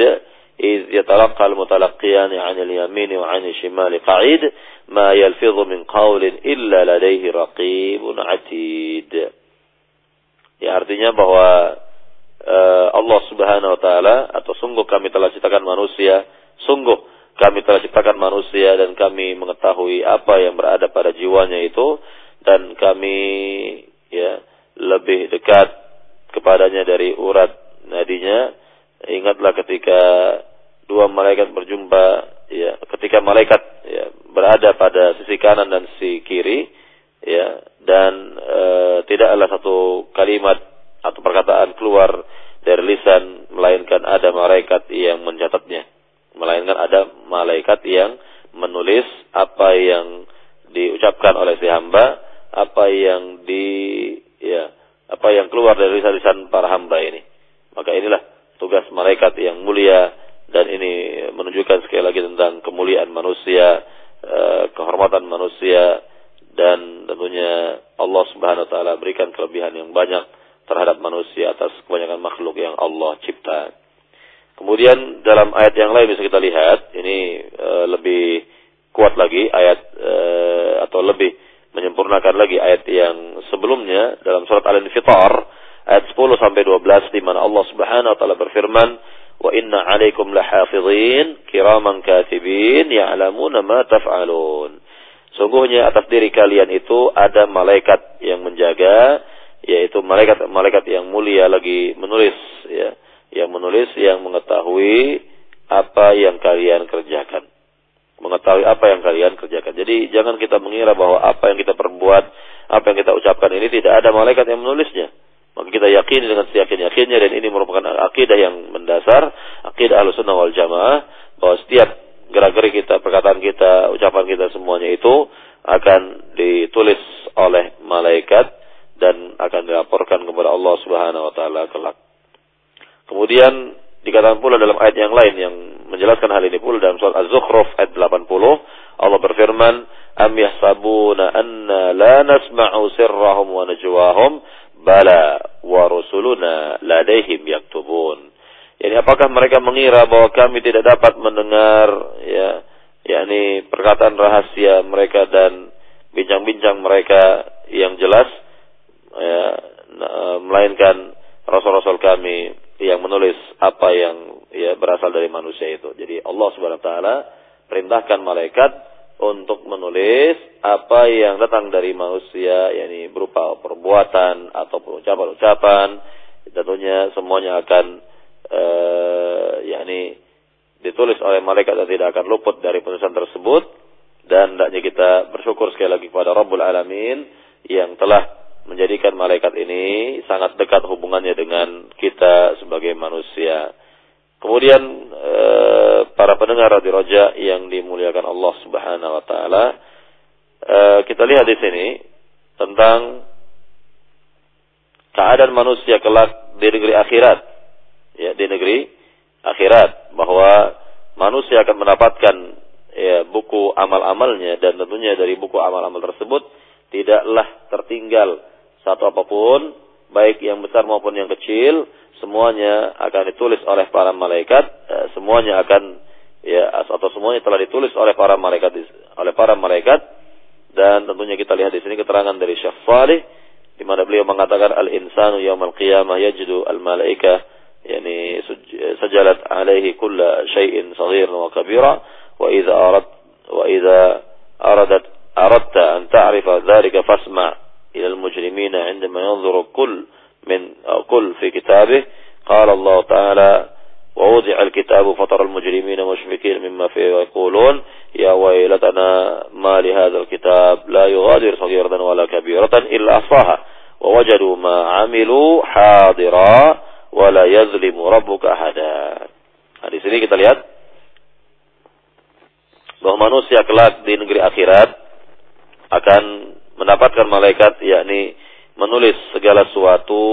إذ يتلقى المتلقيان عن اليمين وعن الشمال قعيد ما يلفظ من قول إلا لديه رقيب عتيد Ya artinya bahwa uh, Allah Subhanahu wa taala atau sungguh kami telah ciptakan manusia, sungguh kami telah ciptakan manusia dan kami mengetahui apa yang berada pada jiwanya itu dan kami ya lebih dekat kepadanya dari urat nadinya. Ingatlah ketika dua malaikat berjumpa ya ketika malaikat ya, berada pada sisi kanan dan sisi kiri ya dan e, tidaklah satu kalimat atau perkataan keluar dari lisan melainkan ada malaikat yang mencatatnya melainkan ada malaikat yang menulis apa yang diucapkan oleh si hamba apa yang di ya apa yang keluar dari lisan-lisan para hamba ini maka inilah tugas malaikat yang mulia dan ini menunjukkan sekali lagi tentang kemuliaan manusia, eh, kehormatan manusia dan tentunya Allah Subhanahu wa taala berikan kelebihan yang banyak terhadap manusia atas kebanyakan makhluk yang Allah cipta. Kemudian dalam ayat yang lain bisa kita lihat ini e, lebih kuat lagi ayat e, atau lebih menyempurnakan lagi ayat yang sebelumnya dalam surat Al-Infitar ayat 10 sampai 12 di mana Allah Subhanahu wa taala berfirman wa inna 'alaikum lahafizin kiraman katibin ya'lamuna ma taf'alun Sungguhnya atas diri kalian itu ada malaikat yang menjaga, yaitu malaikat-malaikat yang mulia lagi menulis, ya, yang menulis yang mengetahui apa yang kalian kerjakan. Mengetahui apa yang kalian. Jadi jangan kita mengira bahwa apa yang kita perbuat, apa yang kita ucapkan ini tidak ada malaikat yang menulisnya. Maka kita yakini dengan seyakin-yakinnya dan ini merupakan akidah yang mendasar, akidah al-sunnah wal jamaah, bahwa setiap gerak-gerik kita, perkataan kita, ucapan kita semuanya itu akan ditulis oleh malaikat dan akan dilaporkan kepada Allah Subhanahu wa taala kelak. Kemudian dikatakan pula dalam ayat yang lain yang menjelaskan hal ini pula dalam surat Az-Zukhruf ayat 80 Allah berfirman am yahsabuna anna la nasma'u sirrahum wa najwahum bala wa rusuluna ladaihim yaktubun Yani apakah mereka mengira bahwa kami tidak dapat mendengar ya yakni perkataan rahasia mereka dan bincang-bincang mereka yang jelas ya melainkan rasul-rasul kami yang menulis apa yang ya berasal dari manusia itu. Jadi Allah Subhanahu wa taala perintahkan malaikat untuk menulis apa yang datang dari manusia yakni berupa perbuatan atau ucapan-ucapan tentunya semuanya akan uh, yakni ditulis oleh malaikat dan tidak akan luput dari penulisan tersebut dan hendaknya kita bersyukur sekali lagi kepada Rabbul Alamin yang telah menjadikan malaikat ini sangat dekat hubungannya dengan kita sebagai manusia. Kemudian e, para pendengar di Roja yang dimuliakan Allah Subhanahu wa taala, e, kita lihat di sini tentang keadaan manusia kelak di negeri akhirat. Ya di negeri akhirat bahwa manusia akan mendapatkan ya buku amal-amalnya dan tentunya dari buku amal-amal tersebut tidaklah tertinggal satu apa pun baik yang besar maupun yang kecil, semuanya akan ditulis oleh para malaikat, eh, semuanya akan ya atau semuanya telah ditulis oleh para malaikat oleh para malaikat. Dan tentunya kita lihat di sini keterangan dari Syekh Salih di mana beliau mengatakan al insanu yaumal qiyamah yajdu al malaika yani eh, sajalat alaihi kulla syai'in saghir wa kabira wa idza arad wa idza aradat aradta an ta'rifa dzalika fasma' إلى المجرمين عندما ينظر كل من كل في كتابه. قال الله تعالى ووضع الكتاب فطر المجرمين مشفقين مما فيه ويقولون يا ويلتنا ما لهذا الكتاب؟ لا يغادر صغيرة ولا كبيرة إلا أحصاها ووجدوا ما عملوا حاضرا ولا يظلم ربك أحدا. Nah, di sini kita lihat bahwa manusia kelak di negeri akhirat akan mendapatkan malaikat yakni menulis segala sesuatu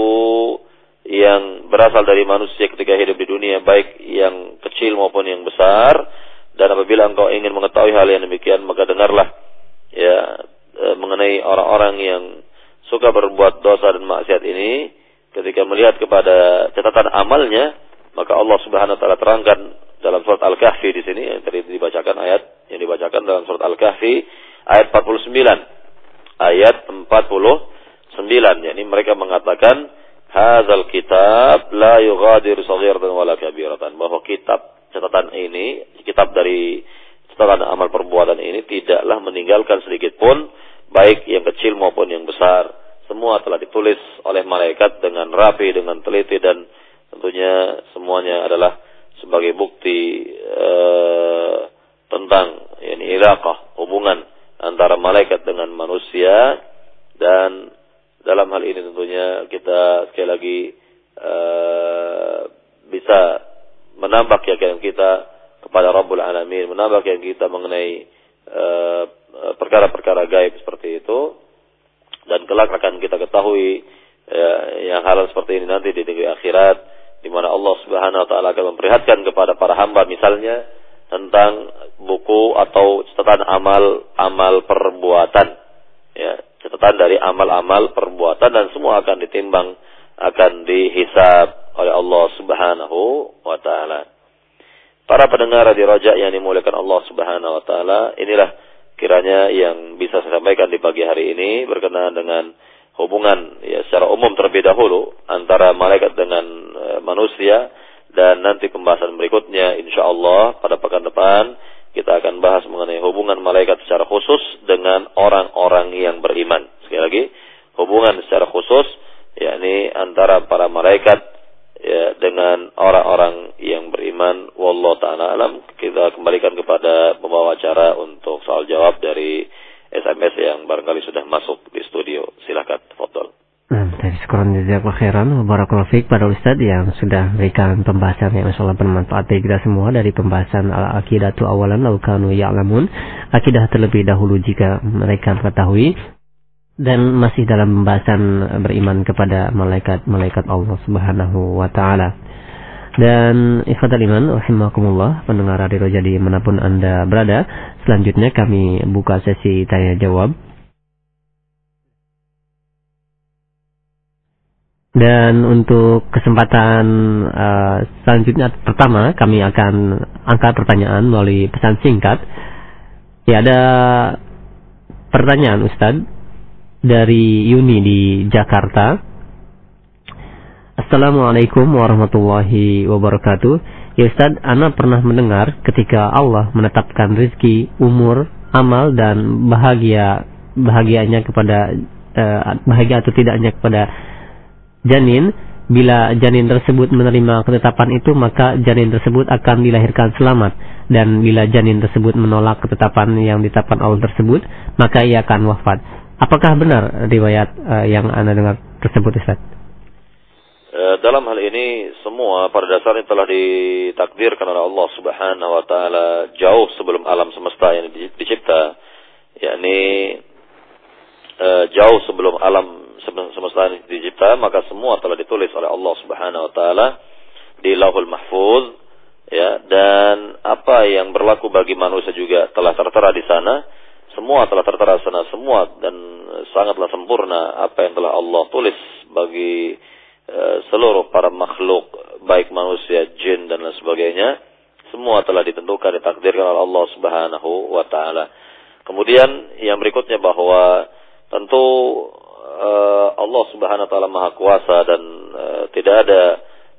yang berasal dari manusia ketika hidup di dunia baik yang kecil maupun yang besar. Dan apabila engkau ingin mengetahui hal yang demikian maka dengarlah ya e, mengenai orang-orang yang suka berbuat dosa dan maksiat ini. Ketika melihat kepada catatan amalnya maka Allah Subhanahu wa taala terangkan dalam surat Al-Kahfi di sini yang tadi dibacakan ayat yang dibacakan dalam surat Al-Kahfi ayat 49 ayat 49 yakni mereka mengatakan hadzal kitab la yughadiru saghiratan wala kabiratan. Bahwa kitab catatan ini kitab dari catatan amal perbuatan ini tidaklah meninggalkan sedikit pun baik yang kecil maupun yang besar. Semua telah ditulis oleh malaikat dengan rapi dengan teliti dan tentunya semuanya adalah sebagai bukti uh, tentang ini ilaqah hubungan antara malaikat dengan manusia. Dan dalam hal ini tentunya kita sekali lagi uh, bisa menambah keyakinan kita kepada Rabbul Alamin, menambah keyakinan kita mengenai eh, perkara-perkara uh, gaib seperti itu. Dan kelak akan kita ketahui uh, yang hal seperti ini nanti di negeri akhirat di mana Allah Subhanahu wa taala akan memperlihatkan kepada para hamba misalnya tentang buku atau catatan amal amal perbuatan ya catatan dari amal-amal perbuatan dan semua akan ditimbang, akan dihisab oleh Allah Subhanahu wa taala. Para pendengar di Raja yang dimuliakan Allah Subhanahu wa taala, inilah kiranya yang bisa saya sampaikan di pagi hari ini berkenaan dengan hubungan ya secara umum terlebih dahulu antara malaikat dengan e, manusia dan nanti pembahasan berikutnya insya Allah pada pekan depan kita akan bahas mengenai hubungan malaikat secara khusus dengan orang-orang yang beriman. Sekali lagi, hubungan secara khusus yakni antara para malaikat ya, dengan orang-orang yang beriman. Wallah taala alam. Kita kembalikan kepada pembawa acara untuk soal jawab dari SMS yang barangkali sudah masuk di studio. Silakan, foto. Nah, dari sekolah jazakallah khairan. Barakallahu pada Ustadz yang sudah berikan pembahasan yang insya Allah bermanfaat bagi kita semua dari pembahasan al-akidatu awalan laukanu ya'lamun. Akidah terlebih dahulu jika mereka mengetahui. Dan masih dalam pembahasan beriman kepada malaikat-malaikat Allah Subhanahu wa taala. Dan ikhwatal iman rahimakumullah pendengar radio jadi mana pun Anda berada, selanjutnya kami buka sesi tanya jawab Dan untuk kesempatan uh, selanjutnya pertama kami akan angkat pertanyaan melalui pesan singkat. Ya ada pertanyaan Ustadz dari Yuni di Jakarta. Assalamualaikum warahmatullahi wabarakatuh. Ya Ustadz, Ana pernah mendengar ketika Allah menetapkan rezeki, umur, amal dan bahagia bahagianya kepada uh, bahagia atau tidaknya kepada janin, bila janin tersebut menerima ketetapan itu, maka janin tersebut akan dilahirkan selamat. Dan bila janin tersebut menolak ketetapan yang ditetapkan Allah tersebut, maka ia akan wafat. Apakah benar riwayat uh, yang Anda dengar tersebut, Ustaz? Eh, dalam hal ini semua pada dasarnya telah ditakdirkan oleh Allah Subhanahu wa taala jauh sebelum alam semesta yang dicipta yakni uh, jauh sebelum alam semesta dicipta maka semua telah ditulis oleh Allah Subhanahu wa taala di Lauhul Mahfuz ya. Dan apa yang berlaku bagi manusia juga telah tertera di sana. Semua telah tertera di sana semua dan sangatlah sempurna apa yang telah Allah tulis bagi uh, seluruh para makhluk baik manusia jin dan lain sebagainya. Semua telah ditentukan ditakdirkan oleh Allah Subhanahu wa taala. Kemudian yang berikutnya bahwa tentu Allah Subhanahu wa taala Maha Kuasa dan uh, tidak ada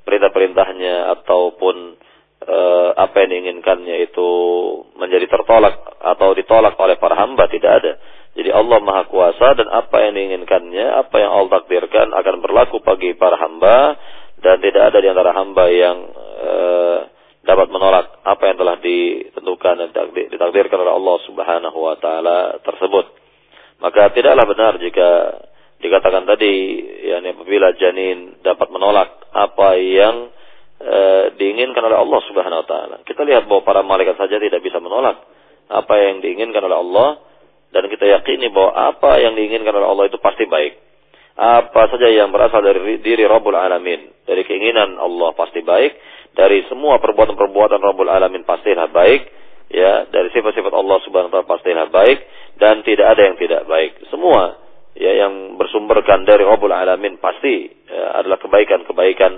perintah-perintahnya ataupun uh, apa yang diinginkannya itu menjadi tertolak atau ditolak oleh para hamba tidak ada. Jadi Allah Maha Kuasa dan apa yang diinginkannya, apa yang Allah takdirkan akan berlaku bagi para hamba dan tidak ada di antara hamba yang uh, ditentukan dan ditakdirkan oleh Allah Subhanahu wa taala tersebut. Maka tidaklah benar jika dikatakan tadi yakni apabila janin dapat menolak apa yang e, diinginkan oleh Allah Subhanahu wa taala. Kita lihat bahwa para malaikat saja tidak bisa menolak apa yang diinginkan oleh Allah dan kita yakini bahwa apa yang diinginkan oleh Allah itu pasti baik. Apa saja yang berasal dari diri Rabbul Alamin, dari keinginan Allah pasti baik, dari semua perbuatan-perbuatan Rabbul Alamin pastilah baik, ya, dari sifat-sifat Allah Subhanahu wa taala pastilah baik dan tidak ada yang tidak baik. Semua ya yang bersumberkan dari Rabbul Alamin pasti ya, adalah kebaikan-kebaikan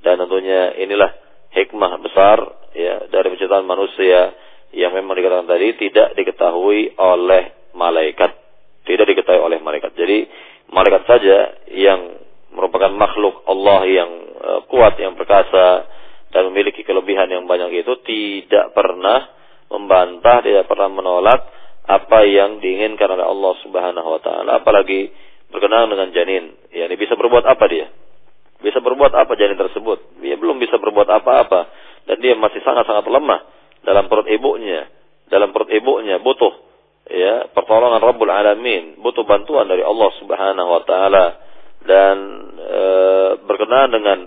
dan tentunya inilah hikmah besar ya dari penciptaan manusia yang memang dikatakan tadi tidak diketahui oleh malaikat, tidak diketahui oleh malaikat. Jadi malaikat saja yang merupakan makhluk Allah yang uh, kuat, yang perkasa dan memiliki kelebihan yang banyak itu tidak pernah membantah, tidak pernah menolak apa yang diinginkan oleh Allah Subhanahu wa taala. Apalagi berkenaan dengan janin. Ya ini bisa berbuat apa dia? Bisa berbuat apa janin tersebut? Dia belum bisa berbuat apa-apa. Dan dia masih sangat-sangat lemah dalam perut ibunya. Dalam perut ibunya butuh ya pertolongan Rabbul Alamin. Butuh bantuan dari Allah Subhanahu wa taala. Dan e, berkenaan dengan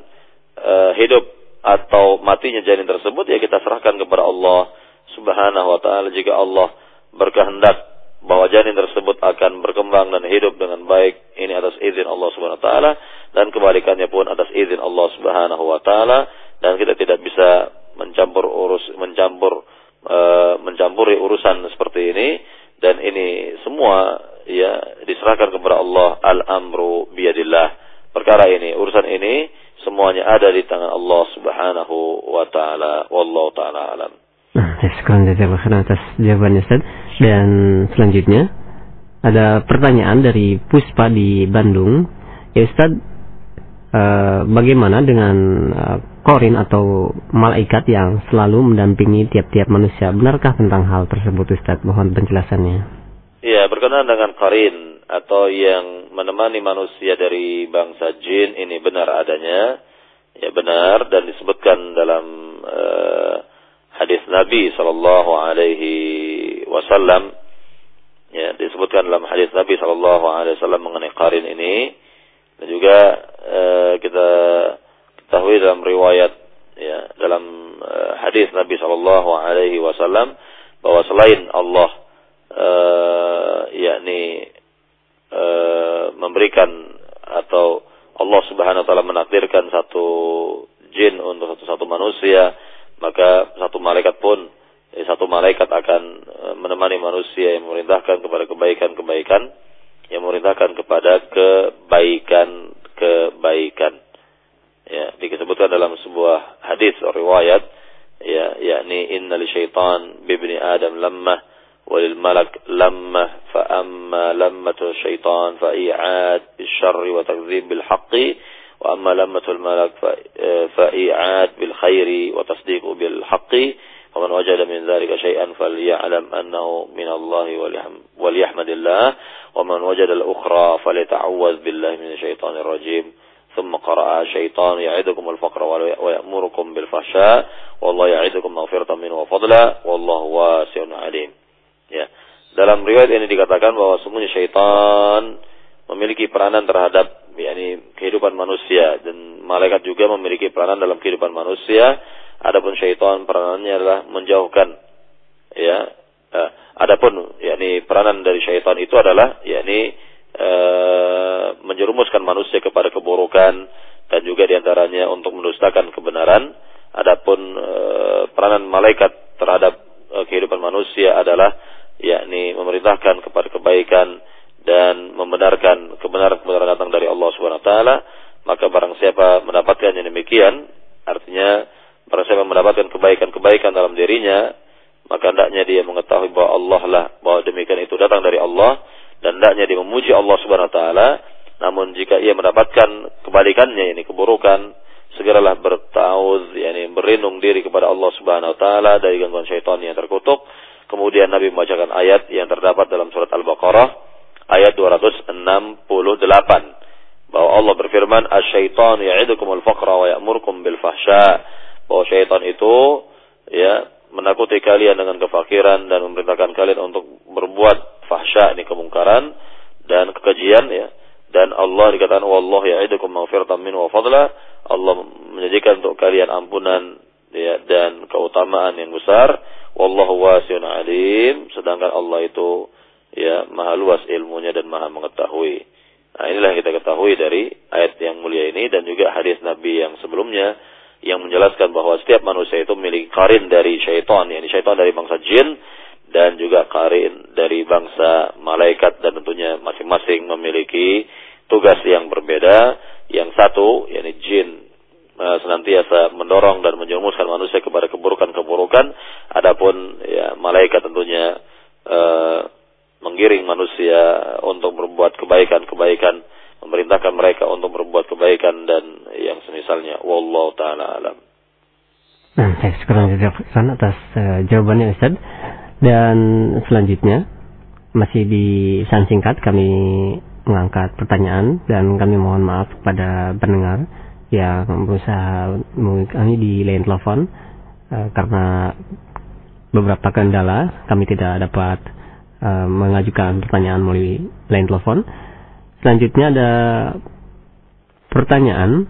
e, hidup atau matinya janin tersebut ya kita serahkan kepada Allah Subhanahu wa taala. Jika Allah berkehendak bahwa janin tersebut akan berkembang dan hidup dengan baik. Ini atas izin Allah Subhanahu wa taala dan kebalikannya pun atas izin Allah Subhanahu wa taala dan kita tidak bisa mencampur urus mencampur e, mencampuri urusan seperti ini. Dan ini semua ya diserahkan kepada Allah al-amru biyadillah. Perkara ini urusan ini semuanya ada di tangan Allah Subhanahu wa taala. Wallahu taala alam. Nah, sekarang atas jawabannya Ustaz. Dan selanjutnya ada pertanyaan dari Puspa di Bandung. Ya Ustaz, eh, bagaimana dengan eh, korin atau malaikat yang selalu mendampingi tiap-tiap manusia? Benarkah tentang hal tersebut Ustaz? Mohon penjelasannya. Ya, berkenaan dengan korin atau yang menemani manusia dari bangsa jin ini benar adanya. Ya benar dan disebutkan dalam uh, hadis Nabi Shallallahu Alaihi Wasallam. Ya disebutkan dalam hadis Nabi Shallallahu Alaihi Wasallam mengenai karin ini. Dan juga uh, kita ketahui dalam riwayat ya dalam uh, hadis Nabi Shallallahu Alaihi Wasallam bahwa selain Allah uh, yakni uh, memberikan atau Allah Subhanahu Wa Taala menakdirkan satu jin untuk satu satu manusia maka satu malaikat pun eh, satu malaikat akan eh, menemani manusia yang memerintahkan kepada kebaikan-kebaikan yang memerintahkan kepada kebaikan-kebaikan. Ya disebutkan dalam sebuah hadis riwayat ya yakni innal syaitan bibni adam lamma walil malak lamma fa amma lammatu syaitan ya'murukum bil fahsya. Bahwa syaitan itu ya menakuti kalian dengan kefakiran dan memerintahkan kalian untuk berbuat fahsya ini kemungkaran dan kekejian ya. Dan Allah dikatakan wallahu ya'idukum maghfiratan min wa fadla. Allah menjanjikan untuk kalian ampunan ya dan keutamaan yang besar. Wallahu wasi'un alim. Sedangkan Allah itu ya maha luas ilmunya dan maha mengetahui nah inilah yang kita ketahui dari ayat yang mulia ini dan juga hadis Nabi yang sebelumnya yang menjelaskan bahwa setiap manusia itu memiliki karin dari syaitan, yakni syaitan dari bangsa jin dan juga karin dari bangsa malaikat dan tentunya masing-masing memiliki tugas yang berbeda. Yang satu, yakni jin uh, senantiasa mendorong dan menjerumuskan manusia kepada keburukan-keburukan. Adapun ya malaikat tentunya uh, menggiring manusia untuk berbuat kebaikan-kebaikan memerintahkan mereka untuk berbuat kebaikan dan yang semisalnya. Wallahu taala alam. Nah, saya sekarang atas uh, jawabannya Ustaz. Dan selanjutnya masih di san singkat kami mengangkat pertanyaan dan kami mohon maaf kepada pendengar yang berusaha kami di line telepon uh, karena beberapa kendala kami tidak dapat uh, mengajukan pertanyaan melalui line telepon. Selanjutnya ada pertanyaan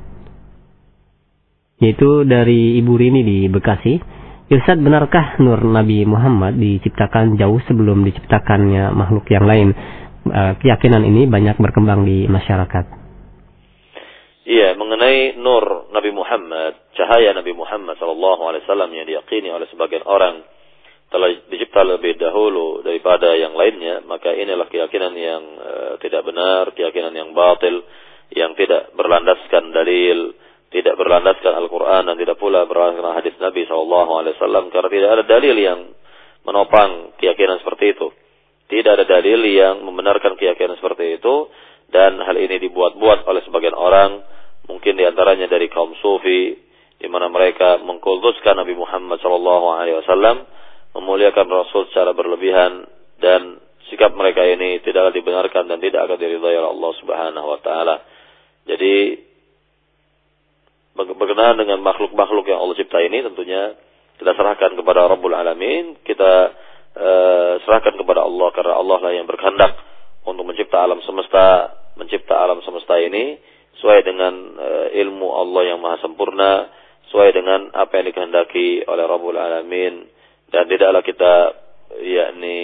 yaitu dari Ibu Rini di Bekasi. Ustaz, benarkah nur Nabi Muhammad diciptakan jauh sebelum diciptakannya makhluk yang lain? Eh, keyakinan ini banyak berkembang di masyarakat. Iya, mengenai nur Nabi Muhammad, cahaya Nabi Muhammad sallallahu alaihi wasallam yang diyakini oleh sebagian orang telah dicipta lebih dahulu daripada yang lainnya, maka inilah keyakinan yang uh, tidak benar, keyakinan yang batil, yang tidak berlandaskan dalil, tidak berlandaskan Al-Quran dan tidak pula berlandaskan hadis Nabi SAW karena tidak ada dalil yang menopang keyakinan seperti itu. Tidak ada dalil yang membenarkan keyakinan seperti itu dan hal ini dibuat-buat oleh sebagian orang, mungkin di antaranya dari kaum sufi, di mana mereka mengkultuskan Nabi Muhammad SAW memuliakan Rasul secara berlebihan dan sikap mereka ini tidak dibenarkan dan tidak akan diridhai oleh Allah Subhanahu wa taala. Jadi berkenaan dengan makhluk-makhluk yang Allah cipta ini tentunya kita serahkan kepada Rabbul Alamin, kita uh, serahkan kepada Allah karena Allah lah yang berkehendak untuk mencipta alam semesta, mencipta alam semesta ini sesuai dengan uh, ilmu Allah yang maha sempurna, sesuai dengan apa yang dikehendaki oleh Rabbul Alamin dan tidaklah kita yakni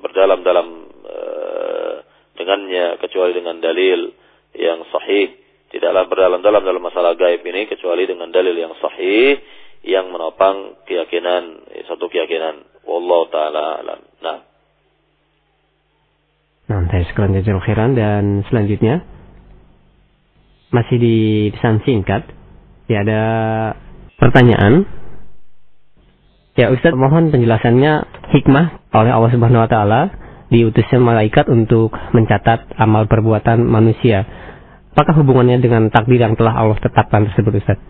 berdalam dalam uh, dengannya kecuali dengan dalil yang sahih. Tidaklah berdalam-dalam dalam masalah gaib ini kecuali dengan dalil yang sahih yang menopang keyakinan satu keyakinan. Wallahu taala alam. Nah. Nah, khairan. Dan selanjutnya masih di pesan singkat ya ada pertanyaan Ya Ustaz, mohon penjelasannya hikmah oleh Allah Subhanahu wa taala diutusnya malaikat untuk mencatat amal perbuatan manusia. Apakah hubungannya dengan takdir yang telah Allah tetapkan tersebut Ustaz?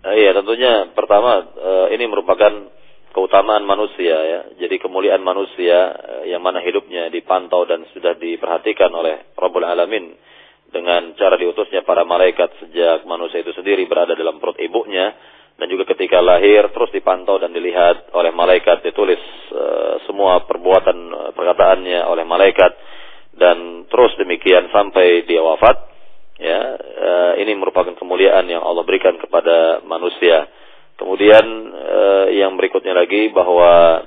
Uh, iya, tentunya pertama uh, ini merupakan keutamaan manusia ya. Jadi kemuliaan manusia uh, yang mana hidupnya dipantau dan sudah diperhatikan oleh Rabbul Alamin dengan cara diutusnya para malaikat sejak manusia itu sendiri berada dalam perut ibunya dan juga ketika lahir terus dipantau dan dilihat oleh malaikat ditulis uh, semua perbuatan uh, perkataannya oleh malaikat. Dan terus demikian sampai dia wafat ya uh, ini merupakan kemuliaan yang Allah berikan kepada manusia. Kemudian yang berikutnya lagi bahwa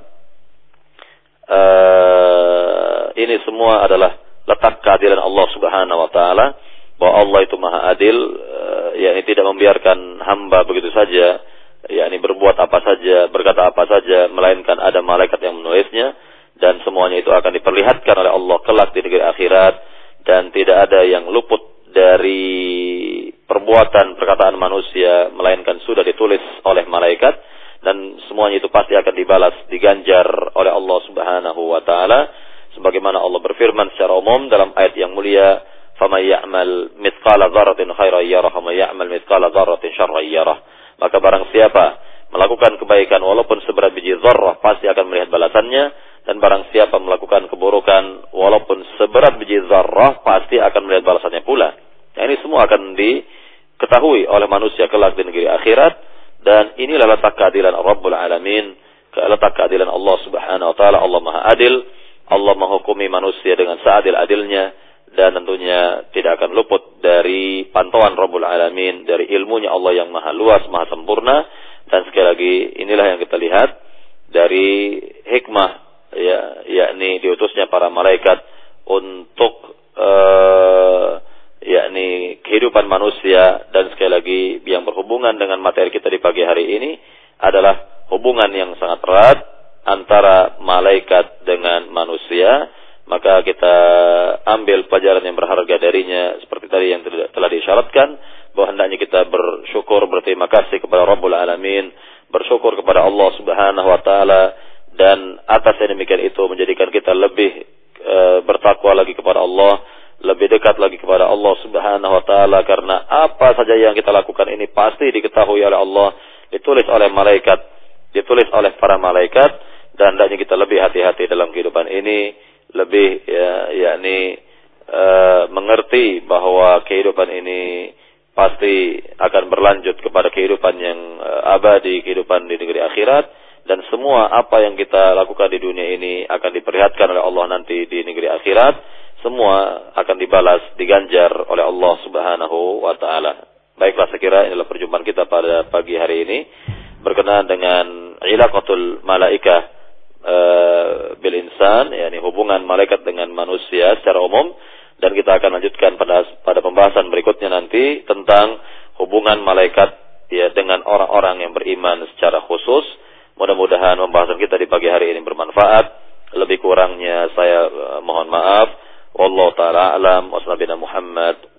ini semua adalah letak keadilan Allah Subhanahu wa taala bahwa Allah itu maha adil uh, yakni tidak membiarkan hamba begitu saja yakni berbuat apa saja berkata apa saja melainkan ada malaikat yang menulisnya dan semuanya itu akan diperlihatkan oleh Allah kelak di negeri akhirat dan tidak ada yang luput dari perbuatan perkataan manusia melainkan sudah ditulis oleh malaikat dan semuanya itu pasti akan dibalas diganjar oleh Allah Subhanahu wa taala. Sebagaimana Allah berfirman secara umum dalam ayat yang mulia faman ya'mal mithqala dzarratin khairan yarah wa ya'mal mithqala dzarratin syarran yarah maka barang siapa melakukan kebaikan walaupun seberat biji dzarrah pasti akan melihat balasannya. Dan barang siapa melakukan keburukan walaupun seberat biji dzarrah pasti akan melihat balasannya pula. Nah, ini semua akan diketahui oleh manusia kelak di negeri akhirat. Dan inilah letak keadilan Rabbul Alamin, letak keadilan Allah Subhanahu wa taala, Allah Maha Adil, Allah menghukumi manusia dengan seadil-adilnya dan tentunya tidak akan luput dari pantauan Rabbul Alamin, dari ilmunya Allah yang maha luas, maha sempurna. Dan sekali lagi inilah yang kita lihat dari hikmah ya yakni diutusnya para malaikat untuk uh, yakni kehidupan manusia dan sekali lagi yang berhubungan dengan materi kita di pagi hari ini adalah hubungan yang sangat erat antara malaikat dengan manusia maka kita ambil pelajaran yang berharga darinya seperti tadi yang telah disyaratkan bahwa hendaknya kita bersyukur berterima kasih kepada Rabbul Alamin bersyukur kepada Allah Subhanahu wa taala dan atas yang demikian itu menjadikan kita lebih e, bertakwa lagi kepada Allah lebih dekat lagi kepada Allah Subhanahu wa taala karena apa saja yang kita lakukan ini pasti diketahui oleh Allah ditulis oleh malaikat ditulis oleh para malaikat dan hendaknya kita lebih hati-hati dalam kehidupan ini lebih ya yakni uh, mengerti bahwa kehidupan ini pasti akan berlanjut kepada kehidupan yang uh, abadi, kehidupan di negeri akhirat dan semua apa yang kita lakukan di dunia ini akan diperlihatkan oleh Allah nanti di negeri akhirat, semua akan dibalas, diganjar oleh Allah Subhanahu wa taala. Baiklah sekira inilah perjumpaan kita pada pagi hari ini. Berkenaan dengan ilaqatul malaikah uh, bil insan yakni hubungan malaikat dengan manusia secara umum dan kita akan lanjutkan pada pada pembahasan berikutnya nanti tentang hubungan malaikat ya dengan orang-orang yang beriman secara khusus. Mudah-mudahan pembahasan kita di pagi hari ini bermanfaat. Lebih kurangnya saya uh, mohon maaf. Wallahu taala alam wa Muhammad